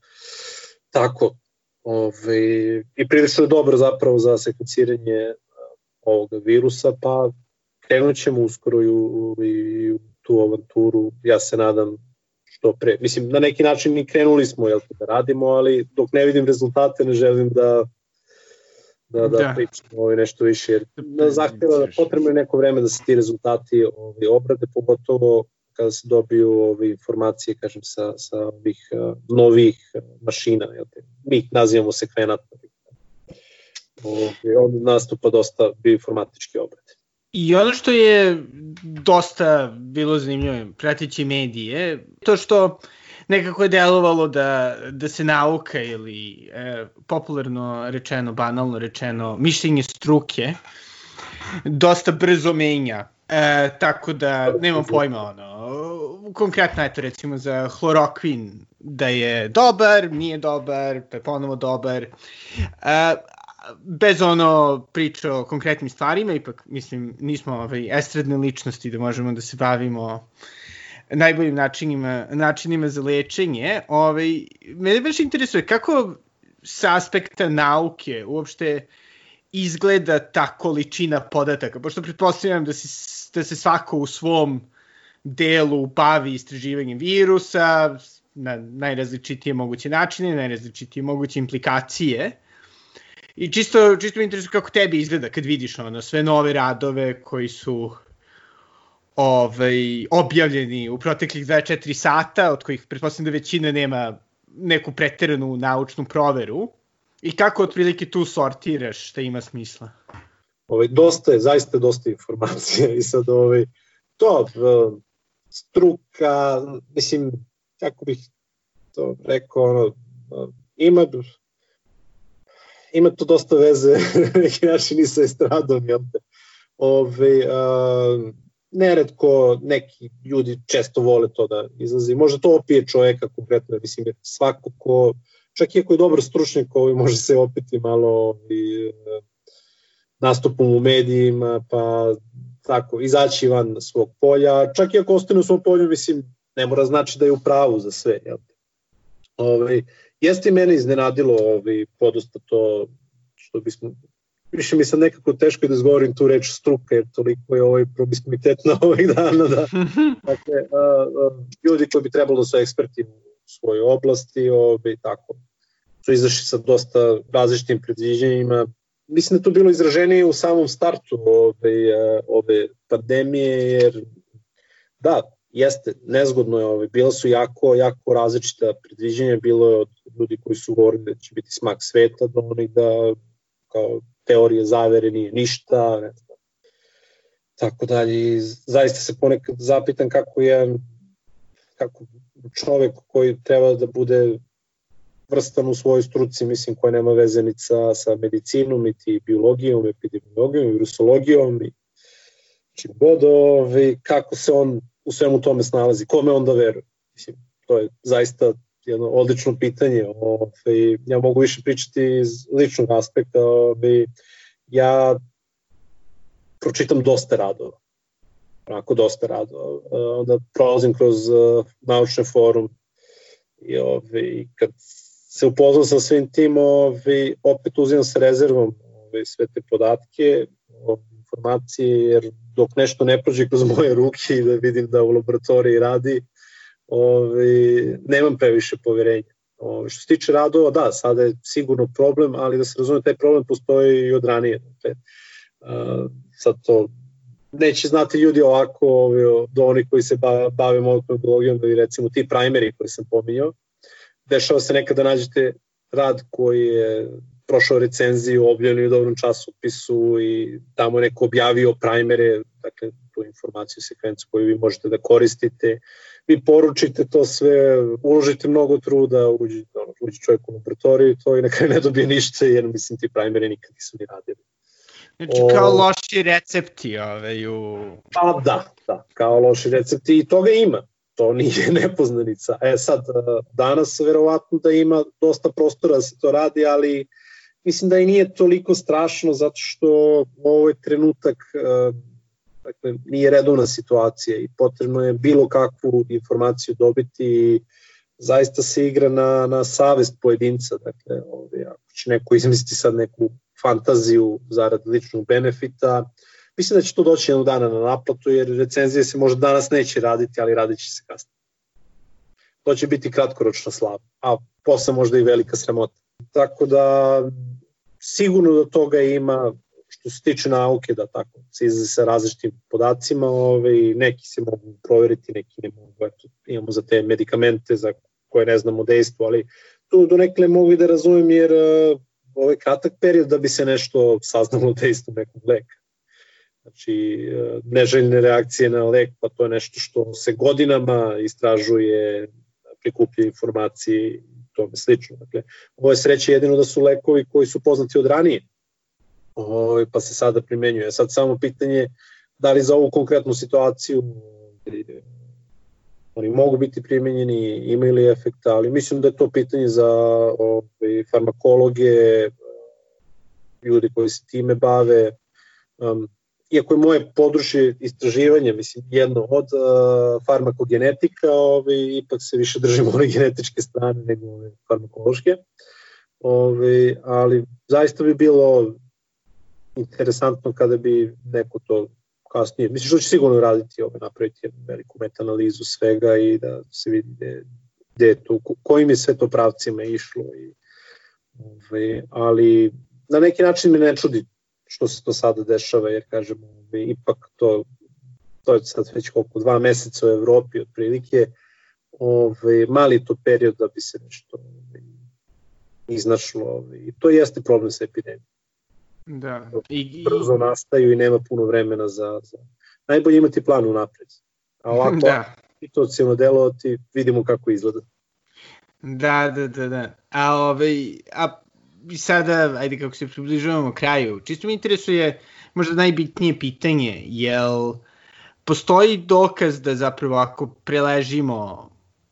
Tako, Ove, I prilično je dobro zapravo za sekvenciranje ovog virusa, pa krenut ćemo uskoro i u, i u tu avanturu, ja se nadam što pre. Mislim, na neki način i krenuli smo jel, da radimo, ali dok ne vidim rezultate ne želim da da, da, da. pričam ovaj nešto više, jer da zahteva da potrebno je neko vreme da se ti rezultati ovaj, obrade, pogotovo kada se dobiju ove informacije, kažem, sa, sa ovih uh, novih mašina, jel te? mi ih nazivamo sekvenatori Ovaj, on nastupa dosta bioinformatički obrad. I ono što je dosta bilo zanimljivo, pratići medije, to što nekako je delovalo da, da se nauka ili e, popularno rečeno, banalno rečeno, mišljenje struke dosta brzo menja. E, tako da nemam pojma ono. Konkretno eto recimo za hlorokvin da je dobar, nije dobar, pa je ponovo dobar. E, bez ono priče o konkretnim stvarima, ipak mislim nismo ovaj, estradne ličnosti da možemo da se bavimo najboljim načinima, načinima za lečenje. Ovaj, mene baš interesuje kako sa aspekta nauke uopšte izgleda ta količina podataka, pošto pretpostavljam da, si, da se svako u svom delu bavi istraživanjem virusa na najrazličitije moguće načine, najrazličitije moguće implikacije. I čisto, čisto mi interesuje kako tebi izgleda kad vidiš ono, sve nove radove koji su ovaj, objavljeni u proteklih 24 sata, od kojih pretpostavljam da većina nema neku preteranu naučnu proveru. I kako otprilike tu sortiraš šta ima smisla? Ovaj, dosta je, zaista dosta informacija i sad ovaj, to struka, mislim, kako bih to rekao, ono, ima ima to dosta veze neki način i sa estradom, jel te? Ove, a, neredko neki ljudi često vole to da izlazi. Možda to opije čoveka konkretno, mislim, svako ko, čak i ako je dobar stručnjak, ovaj može se opiti malo i, nastupom u medijima, pa tako, izaći van svog polja, čak i ako ostane u svom polju, mislim, ne mora znači da je u pravu za sve, jel? Ove, Jeste i mene iznenadilo ovaj, podosta to što bismo više mi sad nekako teško da izgovorim tu reč struka, jer toliko je ovaj promiskuitetno ovih dana. Da. Dakle, a, a, ljudi koji bi trebalo da su eksperti u svojoj oblasti, ovaj, tako, su izašli sa dosta različitim predviđenjima. Mislim da to bilo izraženije u samom startu ove, ove pandemije, jer da, jeste, nezgodno je, ovaj, bila su jako, jako različita predviđenja, bilo je od ljudi koji su govorili da će biti smak sveta, do onih da kao teorije zavere nije ništa, ne znam, tako dalje. Zaista se ponekad zapitam kako je kako čovek koji treba da bude vrstan u svojoj struci, mislim, koja nema vezenica sa medicinom, i biologijom, epidemiologijom, virusologijom i čim god, ovaj, kako se on u svemu tome snalazi, kome onda veruje. Mislim, to je zaista jedno odlično pitanje. Ovaj, ja mogu više pričati iz ličnog aspekta. Ovaj, ja pročitam dosta radova. Onako dosta radova. Onda prolazim kroz uh, naučne forum i ovaj, kad se upoznam sa svim tim, ovaj, opet uzimam sa rezervom ovaj, sve te podatke, ovaj, informacije, jer dok nešto ne prođe kroz moje ruke i da vidim da u laboratoriji radi, ovaj, nemam previše poverenja. Ovaj, što se tiče radova, da, sada je sigurno problem, ali da se razume, taj problem postoji i od ranije. Dakle, uh, sad to neće znati ljudi ovako ovaj, do oni koji se bave molekularnom ili recimo ti primeri koji sam pominjao. Dešava se nekada da nađete rad koji je prošao recenziju, objavljeni u dobrom časopisu i tamo neko objavio primere, dakle tu informaciju, sekvencu koju vi možete da koristite. Vi poručite to sve, uložite mnogo truda, uđe, ono, uđe čovjek u laboratoriju i to i na kraju ne dobije ništa, jer mislim ti primere nikad nisu ni radili. Znači kao o... loši recepti ove, u... Pa da, da, kao loši recepti i toga ima to nije nepoznanica. E sad, danas verovatno da ima dosta prostora da se to radi, ali mislim da i nije toliko strašno zato što ovo je trenutak dakle, nije redovna situacija i potrebno je bilo kakvu informaciju dobiti i zaista se igra na, na savest pojedinca. Dakle, ovdje, ako će neko izmisliti sad neku fantaziju zarad ličnog benefita, mislim da će to doći jednog dana na naplatu, jer recenzije se možda danas neće raditi, ali radit će se kasnije. To će biti kratkoročna slava, a posle možda i velika sramota. Tako da sigurno do toga ima što se tiče nauke da tako se izlazi sa različitim podacima, ovaj, neki se mogu proveriti, neki ne mogu, eto, imamo za te medikamente za koje ne znamo dejstvo, ali tu do nekle mogu i da razumem jer ovaj kratak period da bi se nešto saznalo dejstvo nekog leka. Znači, uh, neželjne reakcije na lek, pa to je nešto što se godinama istražuje, prikuplja informacije tome slično. Dakle, ovo je sreće jedino da su lekovi koji su poznati od ranije, ovo, ovaj, pa se sada primenjuje. Sad samo pitanje da li za ovu konkretnu situaciju oni mogu biti primenjeni, imaju li efekta, ali mislim da je to pitanje za ovaj, farmakologe, ljudi koji se time bave, um, iako je moje područje istraživanja, mislim, jedno od uh, farmakogenetika, ovaj, ipak se više držimo one genetičke strane nego ove farmakološke. Ove, ali zaista bi bilo interesantno kada bi neko to kasnije, mislim što će sigurno raditi, ove, napraviti jednu veliku metanalizu svega i da se vidi gde, gde to, kojim je sve to pravcima išlo. I, ove, ali na neki način me ne čudi što se to sada dešava, jer kažem, ipak to, to je sad već koliko, dva meseca u Evropi otprilike, ovaj, mali to period da bi se nešto ovaj, iznašlo. Ovaj, I to jeste problem sa epidemijom. Da. I, i... Brzo nastaju i nema puno vremena za... za... Najbolje imati plan unapred. A ovako, da. situacijalno delovati, vidimo kako izgleda. Da, da, da, da. A, ovaj, a sada, ajde kako se približavamo kraju, čisto mi interesuje možda najbitnije pitanje, jel postoji dokaz da zapravo ako preležimo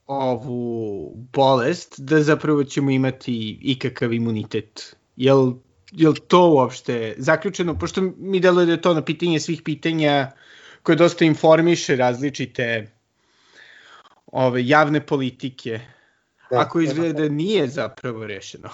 ovu bolest, da zapravo ćemo imati ikakav imunitet? Jel, jel to uopšte zaključeno? Pošto mi deluje da je to na pitanje svih pitanja koje dosta informiše različite ove javne politike. Da, ako izgleda da nije zapravo rešeno.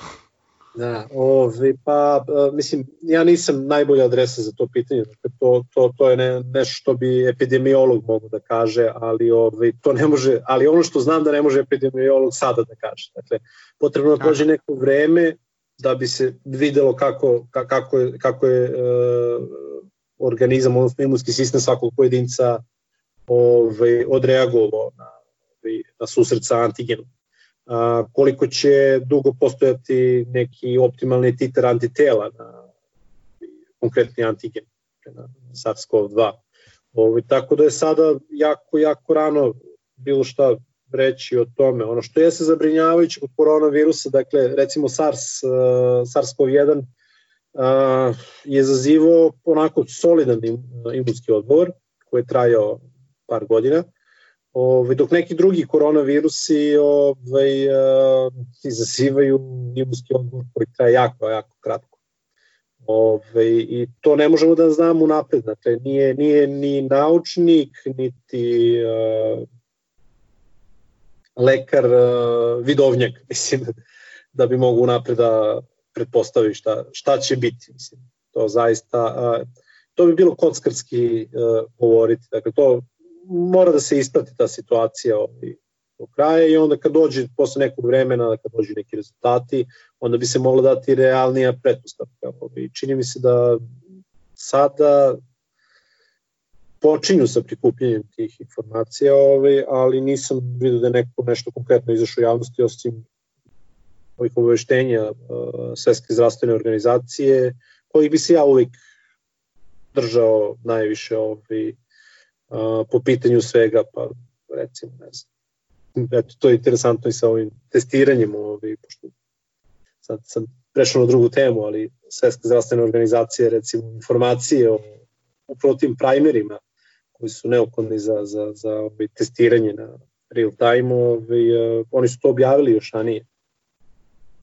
Da, ovi, pa, mislim, ja nisam najbolja adresa za to pitanje, dakle, to, to, to je ne, nešto što bi epidemiolog mogu da kaže, ali ovi, to ne može, ali ono što znam da ne može epidemiolog sada da kaže. Dakle, potrebno da prođe neko vreme da bi se videlo kako, kako je, kako je uh, organizam, odnosno imunski sistem svakog pojedinca ovaj, odreagovao na, ovaj, na susret sa antigenom a, koliko će dugo postojati neki optimalni titer antitela na konkretni antigen na SARS-CoV-2. Ovo, tako da je sada jako, jako rano bilo šta reći o tome. Ono što je se zabrinjavajući kod koronavirusa, dakle, recimo SARS, uh, SARS-CoV-1 uh, je zazivao onako solidan imunski odgovor koji je trajao par godina, Ovaj, dok neki drugi koronavirusi ovaj, uh, izazivaju imunski odgovor koji traje jako, jako kratko. Ove, ovaj, I to ne možemo da znamo unapred. Dakle, nije, nije ni naučnik, niti uh, lekar uh, vidovnjak, mislim, da bi mogu unapred da pretpostavi šta, šta će biti. Mislim. To zaista, uh, to bi bilo kockarski uh, govoriti. Dakle, to mora da se isprati ta situacija ovaj, do kraja i onda kad dođe posle nekog vremena, kad dođe neki rezultati, onda bi se mogla dati realnija pretpostavka. Ovaj. Čini mi se da sada počinju sa prikupljanjem tih informacija, ovaj, ali nisam vidio da je neko nešto konkretno izašao u javnosti, osim ovih obaveštenja uh, Svetske zdravstvene organizacije, kojih bi se ja uvijek držao najviše ovaj, po pitanju svega, pa recimo, ne znam, eto, to je interesantno i sa ovim testiranjem, ovaj, pošto sad sam prešao na drugu temu, ali Svetska zdravstvena organizacija, recimo, informacije o upravo tim primerima koji su neophodni za, za, za ovaj, testiranje na real time, ovaj, oni su to objavili još ranije.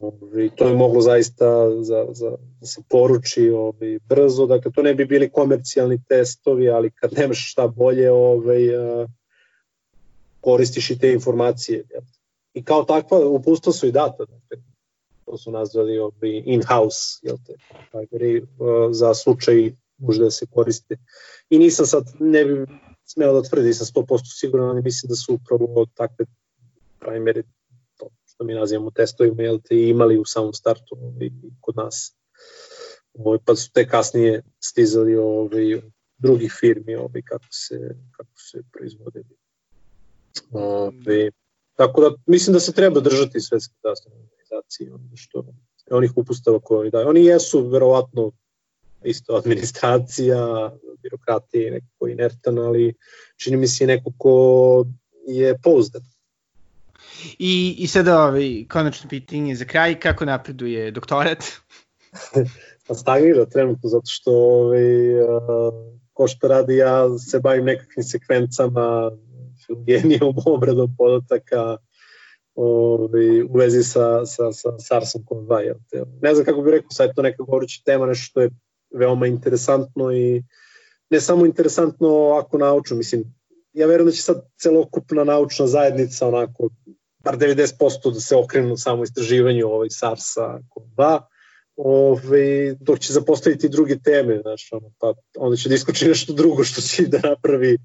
Ovaj, to je moglo zaista za, za, da se poruči ovaj, brzo, dakle to ne bi bili komercijalni testovi, ali kad nemaš šta bolje, ovaj, koristiš i te informacije. I kao takva upustva su i data, dakle, to su nazvali in-house, jel te, za slučaj može da se koriste. I nisam sad, ne bi smeo da tvrdi, sam 100% siguran, ali mislim da su upravo takve primere što mi nazivamo testovima, jel te imali u samom startu ovaj, kod nas. Ovaj, pa su te kasnije stizali ovaj, drugih firmi ovaj, kako, se, kako se proizvode. Ovaj, tako da mislim da se treba držati svetske zdravstvene organizacije, ono što onih upustava koje oni daju. Oni jesu verovatno isto administracija, birokratije, nekako inertan, ali čini mi se neko ko je pouzdan I, i sada ovaj, konačno pitanje za kraj, kako napreduje doktorat? pa stagnira trenutno, zato što ovaj, ko što radi ja se bavim nekakvim sekvencama, filgenijom, obradom podataka, ovaj, u vezi sa, sa, sa SARS-CoV-2. Ne znam kako bih rekao, sad je to neka goruća tema, nešto što je veoma interesantno i ne samo interesantno ako naučno, mislim, ja verujem da će sad celokupna naučna zajednica onako bar 90% da se okrenu samo istraživanju ovaj SARS-a CoV-2, ovaj, dok će zapostaviti druge teme, znaš, ono, pa onda će da iskoči nešto drugo što će da napravi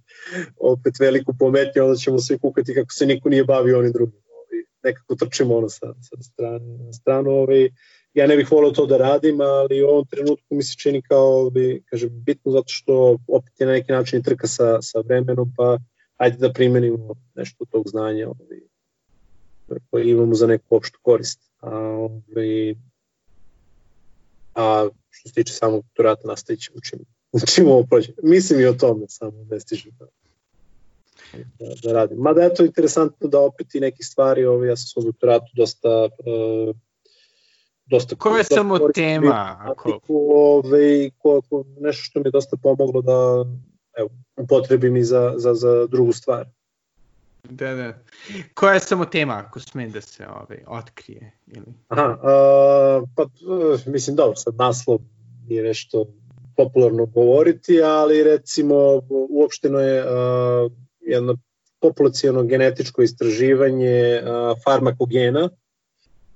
opet veliku pometnju, onda ćemo svi kukati kako se niko nije bavio onim drugim. Ovaj, nekako trčimo ono sa, sa strane na stranu. Ovaj, ja ne bih volao to da radim, ali u ovom trenutku mi se čini kao, ovaj, kažem, bitno zato što opet je na neki način trka sa, sa vremenom, pa ajde da primenimo nešto tog znanja ovaj, koje imamo za neku opštu korist. A, ovaj, a što se tiče samog doktorata, nastavit ćemo učimo, učimo ovo prođe. Mislim i o tome, samo ne stižem da, da, da radim. Mada je to interesantno da opet i neke stvari, ovaj, ja sam svoj doktoratu dosta uh, dosta Koja je samo tema? Ako... Ovaj, ko, ko, nešto što mi je dosta pomoglo da evo, upotrebim i za, za, za drugu stvar. Da, da. Koja je samo tema, ako sme da se ovaj, otkrije? Ili? Aha, a, pa mislim dobro, sad naslov je nešto popularno govoriti, ali recimo uopšteno je a, jedno populacijono genetičko istraživanje a, farmakogena,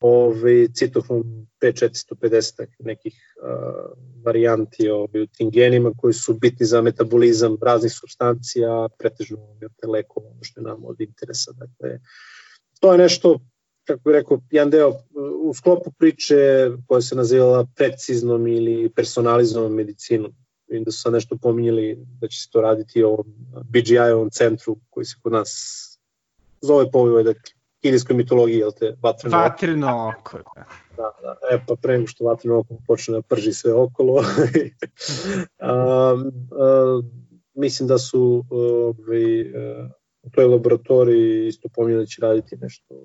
ovaj, citohrom P450 nekih uh, varijanti ovaj, u tim genima koji su bitni za metabolizam raznih substancija, pretežno te lekova, ono što je nam od interesa. Dakle, to je nešto, kako bih rekao, jedan deo u sklopu priče koja se nazivala preciznom ili personalizovanom medicinom. Vidim da su sad nešto pominjali da će se to raditi o BGI-ovom centru koji se kod nas zove po ovoj dakle, kineskoj mitologiji, jel te, vatreno, vatreno oko. Da. da, da, e pa pre nego što vatreno oko počne da prži sve okolo. um, um, mislim da su ovaj, uh, u toj laboratoriji isto pominjali da će raditi nešto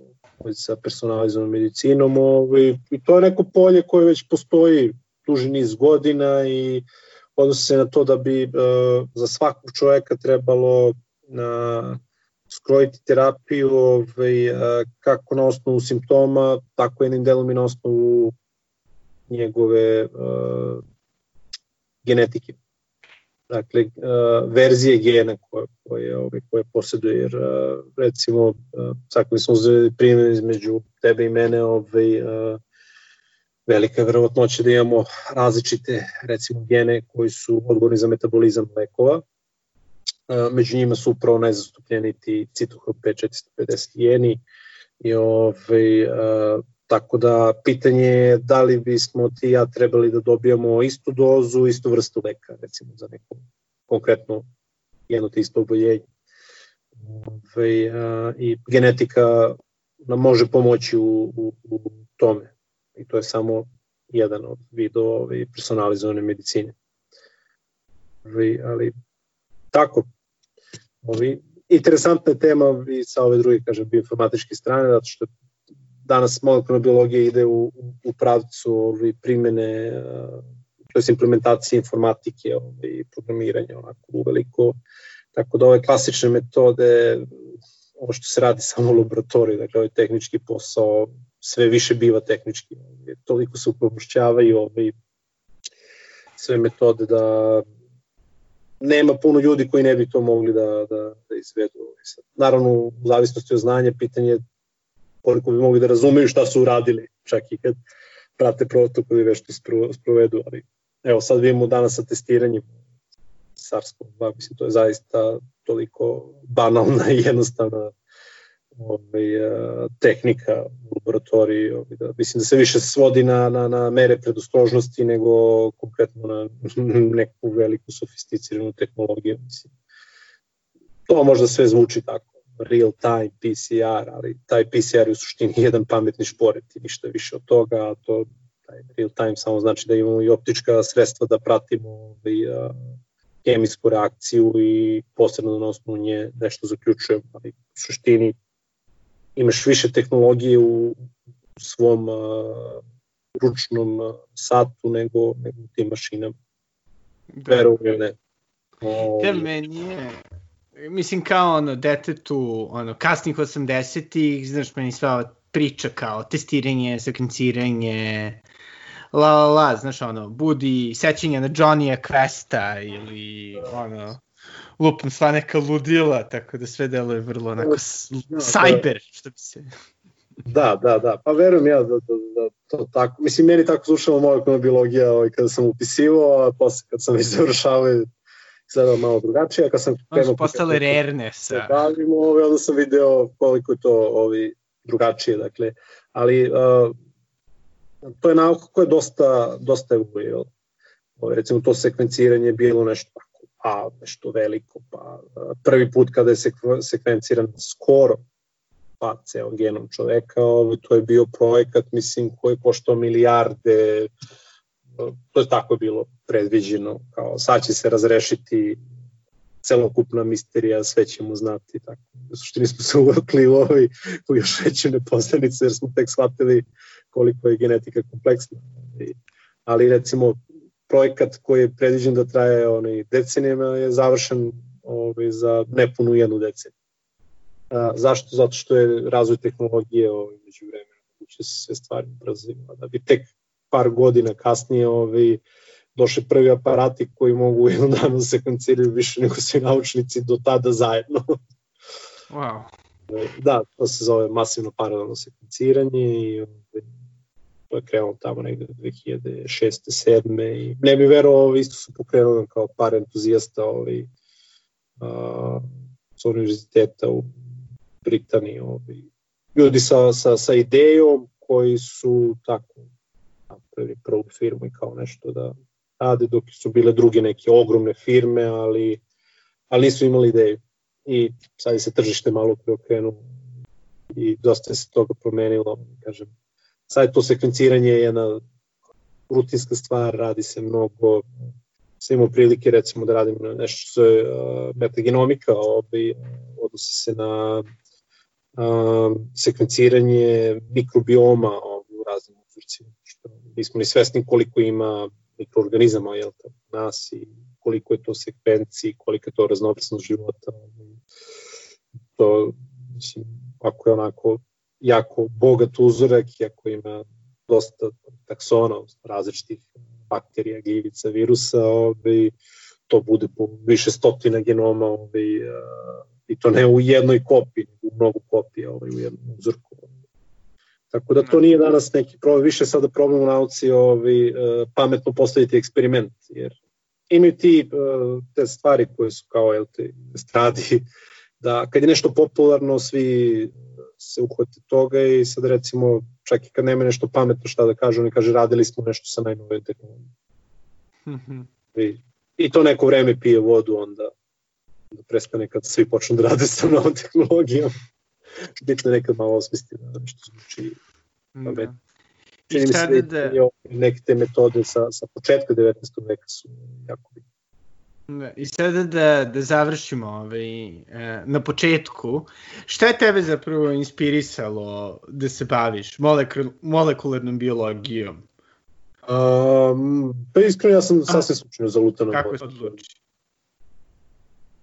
sa personalizovanom medicinom ovaj, i to je neko polje koje već postoji duži niz godina i odnosi se na to da bi uh, za svakog čoveka trebalo na skrojiti terapiju ovaj, kako na osnovu simptoma, tako jednim delom i na osnovu njegove uh, genetike. Dakle, uh, verzije gena koje, koje, ovaj, koje posjeduje, jer uh, recimo, uh, sad smo uzeli primjer između tebe i mene, ovaj, uh, velika verovatnoća da imamo različite, recimo, gene koji su odgovorni za metabolizam lekova, među njima su upravo najzastupljeniji ti citohrom P450 jeni i ovaj, tako da pitanje je da li bismo ti ja trebali da dobijamo istu dozu, istu vrstu leka, recimo za neko konkretno jedno te isto oboljenje. Ove, a, I genetika nam može pomoći u, u, u tome. I to je samo jedan od vidova personalizovane medicine. Ove, ali tako, Ovi, interesantna tema i sa ove druge, kažem, bioinformatičke strane, zato što danas molekularna biologija ide u, u pravcu ovi, primene, to je implementacije informatike ovi, programiranja onako u veliko, tako da ove klasične metode, ovo što se radi samo u laboratoriji, dakle ovaj tehnički posao sve više biva tehnički, toliko se upromošćavaju ovi, sve metode da nema puno ljudi koji ne bi to mogli da, da, da izvedu. Naravno, u zavisnosti od znanja, pitanje je koliko bi mogli da razumeju šta su uradili, čak i kad prate protokol i vešto sprovedu, ali evo sad vidimo danas sa testiranjem SARS-CoV-2, mislim to je zaista toliko banalna i jednostavna ovaj, e, tehnika u laboratoriji. Ovaj, da, mislim da se više svodi na, na, na mere predostrožnosti nego konkretno na neku veliku sofisticiranu tehnologiju. Mislim. To možda sve zvuči tako, real time PCR, ali taj PCR je u suštini jedan pametni šporet i ništa više od toga, a to taj real time samo znači da imamo i optička sredstva da pratimo ovaj, a, hemijsku reakciju i posebno na osnovu nje nešto zaključujemo, ali u suštini imaš više tehnologije u svom uh, ručnom uh, satu nego, nego u tim mašinama. Da. Verujem ne. O... Ja, meni je, mislim kao ono, detetu, ono, kasnih 80-ih, znaš, meni sva priča kao testiranje, sekvenciranje, la la la, znaš ono, budi sećanja na Johnny Questa ili ono, lupam sva neka ludila, tako da sve deluje vrlo onako da, cyber, što bi se... Da, da, da, pa verujem ja da, da, da to tako, mislim, meni tako slušala moja biologija ovaj, kada sam upisivo, a posle kad sam već završavao izgledao malo drugačije, a kad sam krenuo... postale rerne sa... Da bavimo, ovaj, onda sam video koliko je to ovi, drugačije, dakle, ali uh, to je nauka koja je dosta, dosta evoluirala. Ovaj, recimo to sekvenciranje je bilo nešto a nešto veliko, pa prvi put kada je sekvenciran skoro pa ceo genom čoveka, ovaj, to je bio projekat, mislim, koji je koštao milijarde, to je tako bilo predviđeno, kao sad će se razrešiti celokupna misterija, sve ćemo znati, tako. U suštini smo se uvakli u, ovaj, u još veće nepoznanice, jer smo tek shvatili koliko je genetika kompleksna. Ali recimo projekat koji je predviđen da traje onaj, decenijama je završen ovaj, za nepunu jednu deceniju. A, zašto? Zato što je razvoj tehnologije ovaj, među vremena, će se sve stvari brzima, da bi tek par godina kasnije ovaj, došli prvi aparati koji mogu u jednom danu da sekvenciraju više nego svi naučnici do tada zajedno. Wow. da, to se zove masivno paralelno sekvenciranje i ovaj, to je krenulo tamo negde 2006. 7. i ne bi verovao, isto su pokrenuli kao par entuzijasta ovaj, a, sa univerziteta u Britaniji, ovaj, ljudi sa, sa, sa idejom koji su tako napravili prvu firmu i kao nešto da rade, dok su bile druge neke ogromne firme, ali, ali nisu imali ideju. I sad se tržište malo preokrenulo i dosta se toga promenilo, kažem, sad je to sekvenciranje jedna rutinska stvar, radi se mnogo, sam imao prilike recimo da radim nešto što je uh, metagenomika, ovaj, odnosi se na uh, sekvenciranje mikrobioma ovaj, u raznim uzorcima, što nismo ni svesni koliko ima mikroorganizama jel, nas i koliko je to sekvenciji, koliko je to raznovrsnost života. Ovaj. To, mislim, ako je onako jako bogat uzorak i ako ima dosta taksona, različitih bakterija, gljivica, virusa, ovaj, to bude po više stotina genoma ovaj, i to ne u jednoj kopiji, u mnogo kopija ovaj, u jednom uzorku. Tako da to nije danas neki problem, više sada problem u nauci ovaj, e, pametno postaviti eksperiment, jer imaju ti e, te stvari koje su kao jel, te, stradi, da kad je nešto popularno, svi se uhvate toga i sad recimo čak i kad nema nešto pametno šta da kaže, oni kaže radili smo nešto sa najnovim tehnologijom. I, I to neko vreme pije vodu, onda, onda prestane kad svi počnu da rade sa novom tehnologijom. Bitno je nekad malo osmisliti da nešto zvuči Da. Čini mi se da, da neke te metode sa, sa početka 19. veka su jako bitne. Da, I sada da, da završimo ovaj, e, na početku, šta je tebe zapravo inspirisalo da se baviš molekul, molekularnom biologijom? Um, pa iskreno ja sam sasvim slučajno zalutan. Kako se odluči?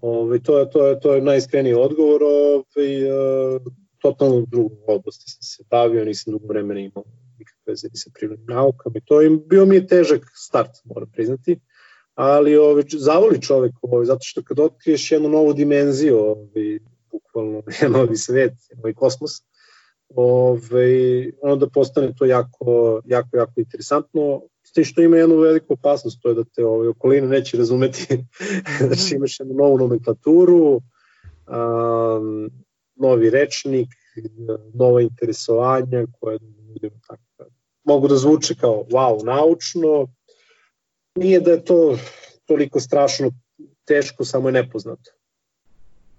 Ove, ovaj, to, je, to, je, to je najiskreniji odgovor. Ove, ovaj, uh, totalno u drugom oblasti sam se bavio, nisam dugo vremena imao nikakve veze ni sa prirodnim naukama i to im bio mi je težak start, moram priznati ali ovaj, zavoli čovek ovaj, zato što kad otkriješ jednu novu dimenziju, ovaj, bukvalno novi svet, novi kosmos, ovaj, onda postane to jako, jako, jako interesantno, s tim što ima jednu veliku opasnost, to je da te ovaj, okolina neće razumeti, znači imaš jednu novu nomenklaturu, um, novi rečnik, nova interesovanja koje tako, mogu da zvuče kao wow, naučno, nije da je to toliko strašno teško, samo je nepoznato.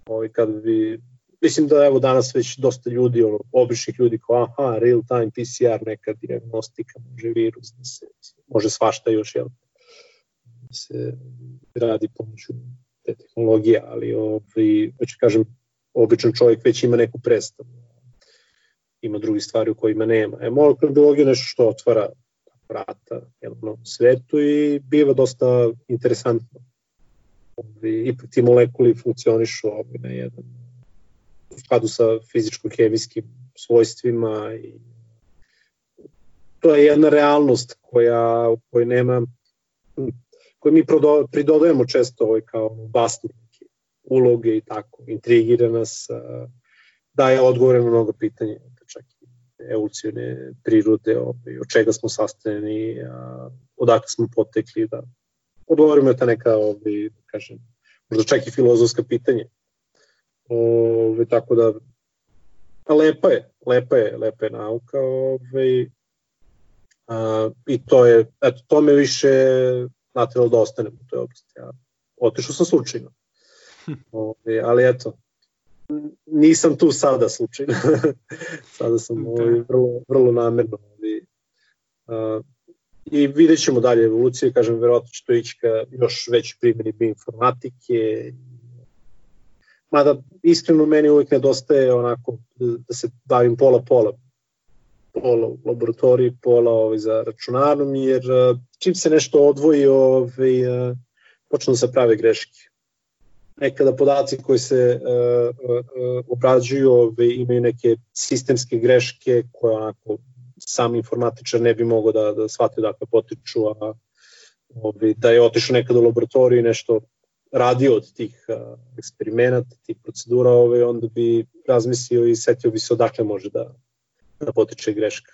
Ovi, kad bi, mislim da evo danas već dosta ljudi, ono, običnih ljudi kao aha, real time PCR, neka diagnostika, može virus, da se, može svašta još, jel? Da se radi pomoću te tehnologije, ali ovi, već kažem, običan čovjek već ima neku predstavu. Ima drugi stvari u kojima nema. E, molekularna biologija je nešto što otvara vrata jednom svetu i biva dosta interesantno. Ovi, ipak ti molekuli funkcionišu ovi, na jedan u skladu sa fizičko-hemijskim svojstvima i to je jedna realnost koja, u kojoj nema koju mi pridodajemo često ovaj, kao basni uloge i tako, intrigira nas, daje odgovore na mnogo pitanja evolucijone prirode, ovaj, od čega smo sastavljeni, odakle smo potekli, da odgovorimo ta neka, ovaj, da kažem, možda čak i filozofska pitanja. Ovaj, tako da, a lepa je, lepa je, lepa je nauka, ovaj, a, i to je, eto, to me više natrelo da ostanem u toj oblasti. Ja otišao sam slučajno. Hm. Ovaj, ali eto, nisam tu sada slučajno. sada sam da. ovaj, vrlo, vrlo namerno. Ovaj, uh, I vidjet ćemo dalje evolucije, kažem, verovatno će to ići ka još veći primjeni bioinformatike. Mada, iskreno, meni uvijek nedostaje onako da se bavim pola-pola. Pola u laboratoriji, pola ovaj, za računarnom, jer čim se nešto odvoji, ovaj, počnu da se prave greške nekada podaci koji se uh, obrađuju ove, imaju neke sistemske greške koje onako sam informatičar ne bi mogao da, da shvati odakle potiču, a ove, da je otišao nekada u laboratoriju i nešto radio od tih eksperimenata, tih procedura, ovaj, onda bi razmislio i setio bi se odakle može da, da potiče greška.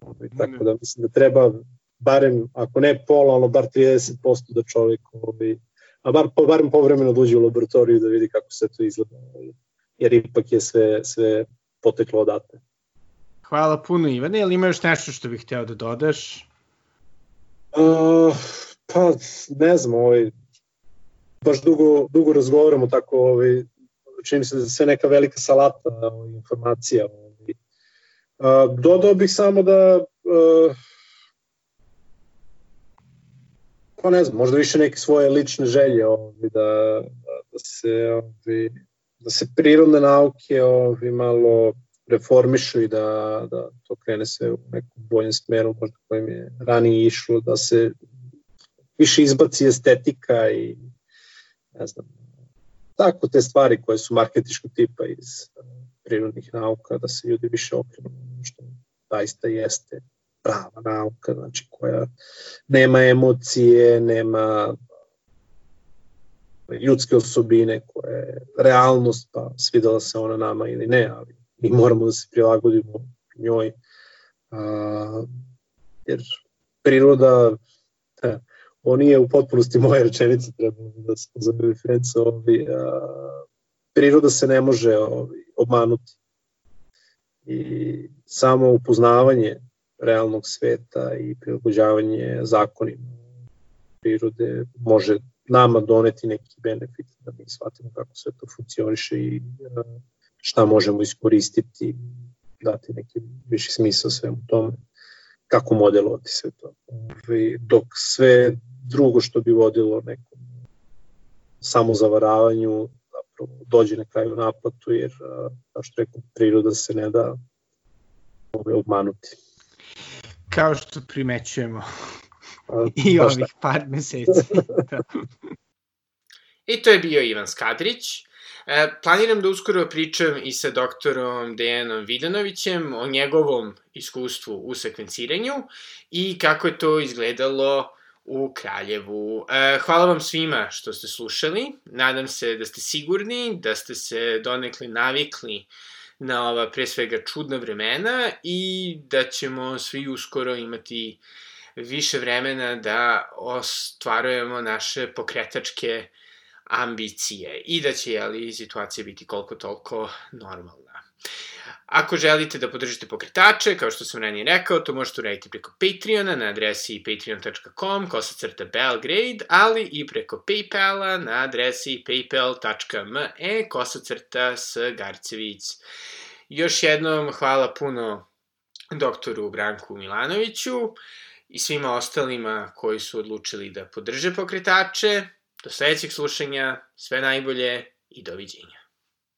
Ovaj, tako da mislim da treba barem, ako ne pola, ono bar 30% da čovjek ovaj, a bar, barem povremeno dođe u laboratoriju da vidi kako se to izgleda, jer ipak je sve, sve poteklo odatle. Hvala puno Ivane, ili ima još nešto što bih hteo da dodaš? Uh, pa ne znam, ovaj, baš dugo, dugo razgovaramo tako, ovaj, čini mi se da sve neka velika salata ovaj, informacija. Ovaj. Uh, dodao bih samo da uh, pa ne znam, možda više neke svoje lične želje ovaj, da, da, se ovaj, da se prirodne nauke ovaj, malo reformišu i da, da to krene sve u nekom boljem smeru, možda kojim je ranije išlo, da se više izbaci estetika i ne znam, tako te stvari koje su marketičkog tipa iz prirodnih nauka, da se ljudi više okrenu što zaista jeste prava nauka, znači koja nema emocije, nema ljudske osobine koja je realnost, pa svidela se ona nama ili ne, ali mi moramo da se prilagodimo njoj, a, jer priroda, ta, on nije u potpunosti moja rečenica, treba da se pozove referenca, ovi, a, priroda se ne može ovi, obmanuti. I samo upoznavanje realnog sveta i prilagođavanje zakonima prirode može nama doneti neki benefit da mi shvatimo kako sve to funkcioniše i šta možemo iskoristiti, dati neki viši smisao svemu tome, kako modelovati sve to. Dok sve drugo što bi vodilo nekom samozavaravanju zapravo dođe na kraju naplatu, jer, kao što rekao, priroda se ne da obmanuti. Kao što primećujemo i ovih par meseci. da. I to je bio Ivan Skadrić. E, planiram da uskoro pričam i sa doktorom Dejanom Vidanovićem o njegovom iskustvu u sekvenciranju i kako je to izgledalo u Kraljevu. E, hvala vam svima što ste slušali. Nadam se da ste sigurni, da ste se donekle navikli na ova pre svega čudna vremena i da ćemo svi uskoro imati više vremena da ostvarujemo naše pokretačke ambicije i da će jeli, situacija biti koliko toliko normalna. Ako želite da podržite pokretače, kao što sam ranije rekao, to možete uraditi preko Patreona na adresi patreon.com, kosacrta Belgrade, ali i preko Paypala na adresi paypal.me, kosacrta s Garcevic. Još jednom hvala puno doktoru Branku Milanoviću i svima ostalima koji su odlučili da podrže pokretače. Do sledećeg slušanja, sve najbolje i doviđenja.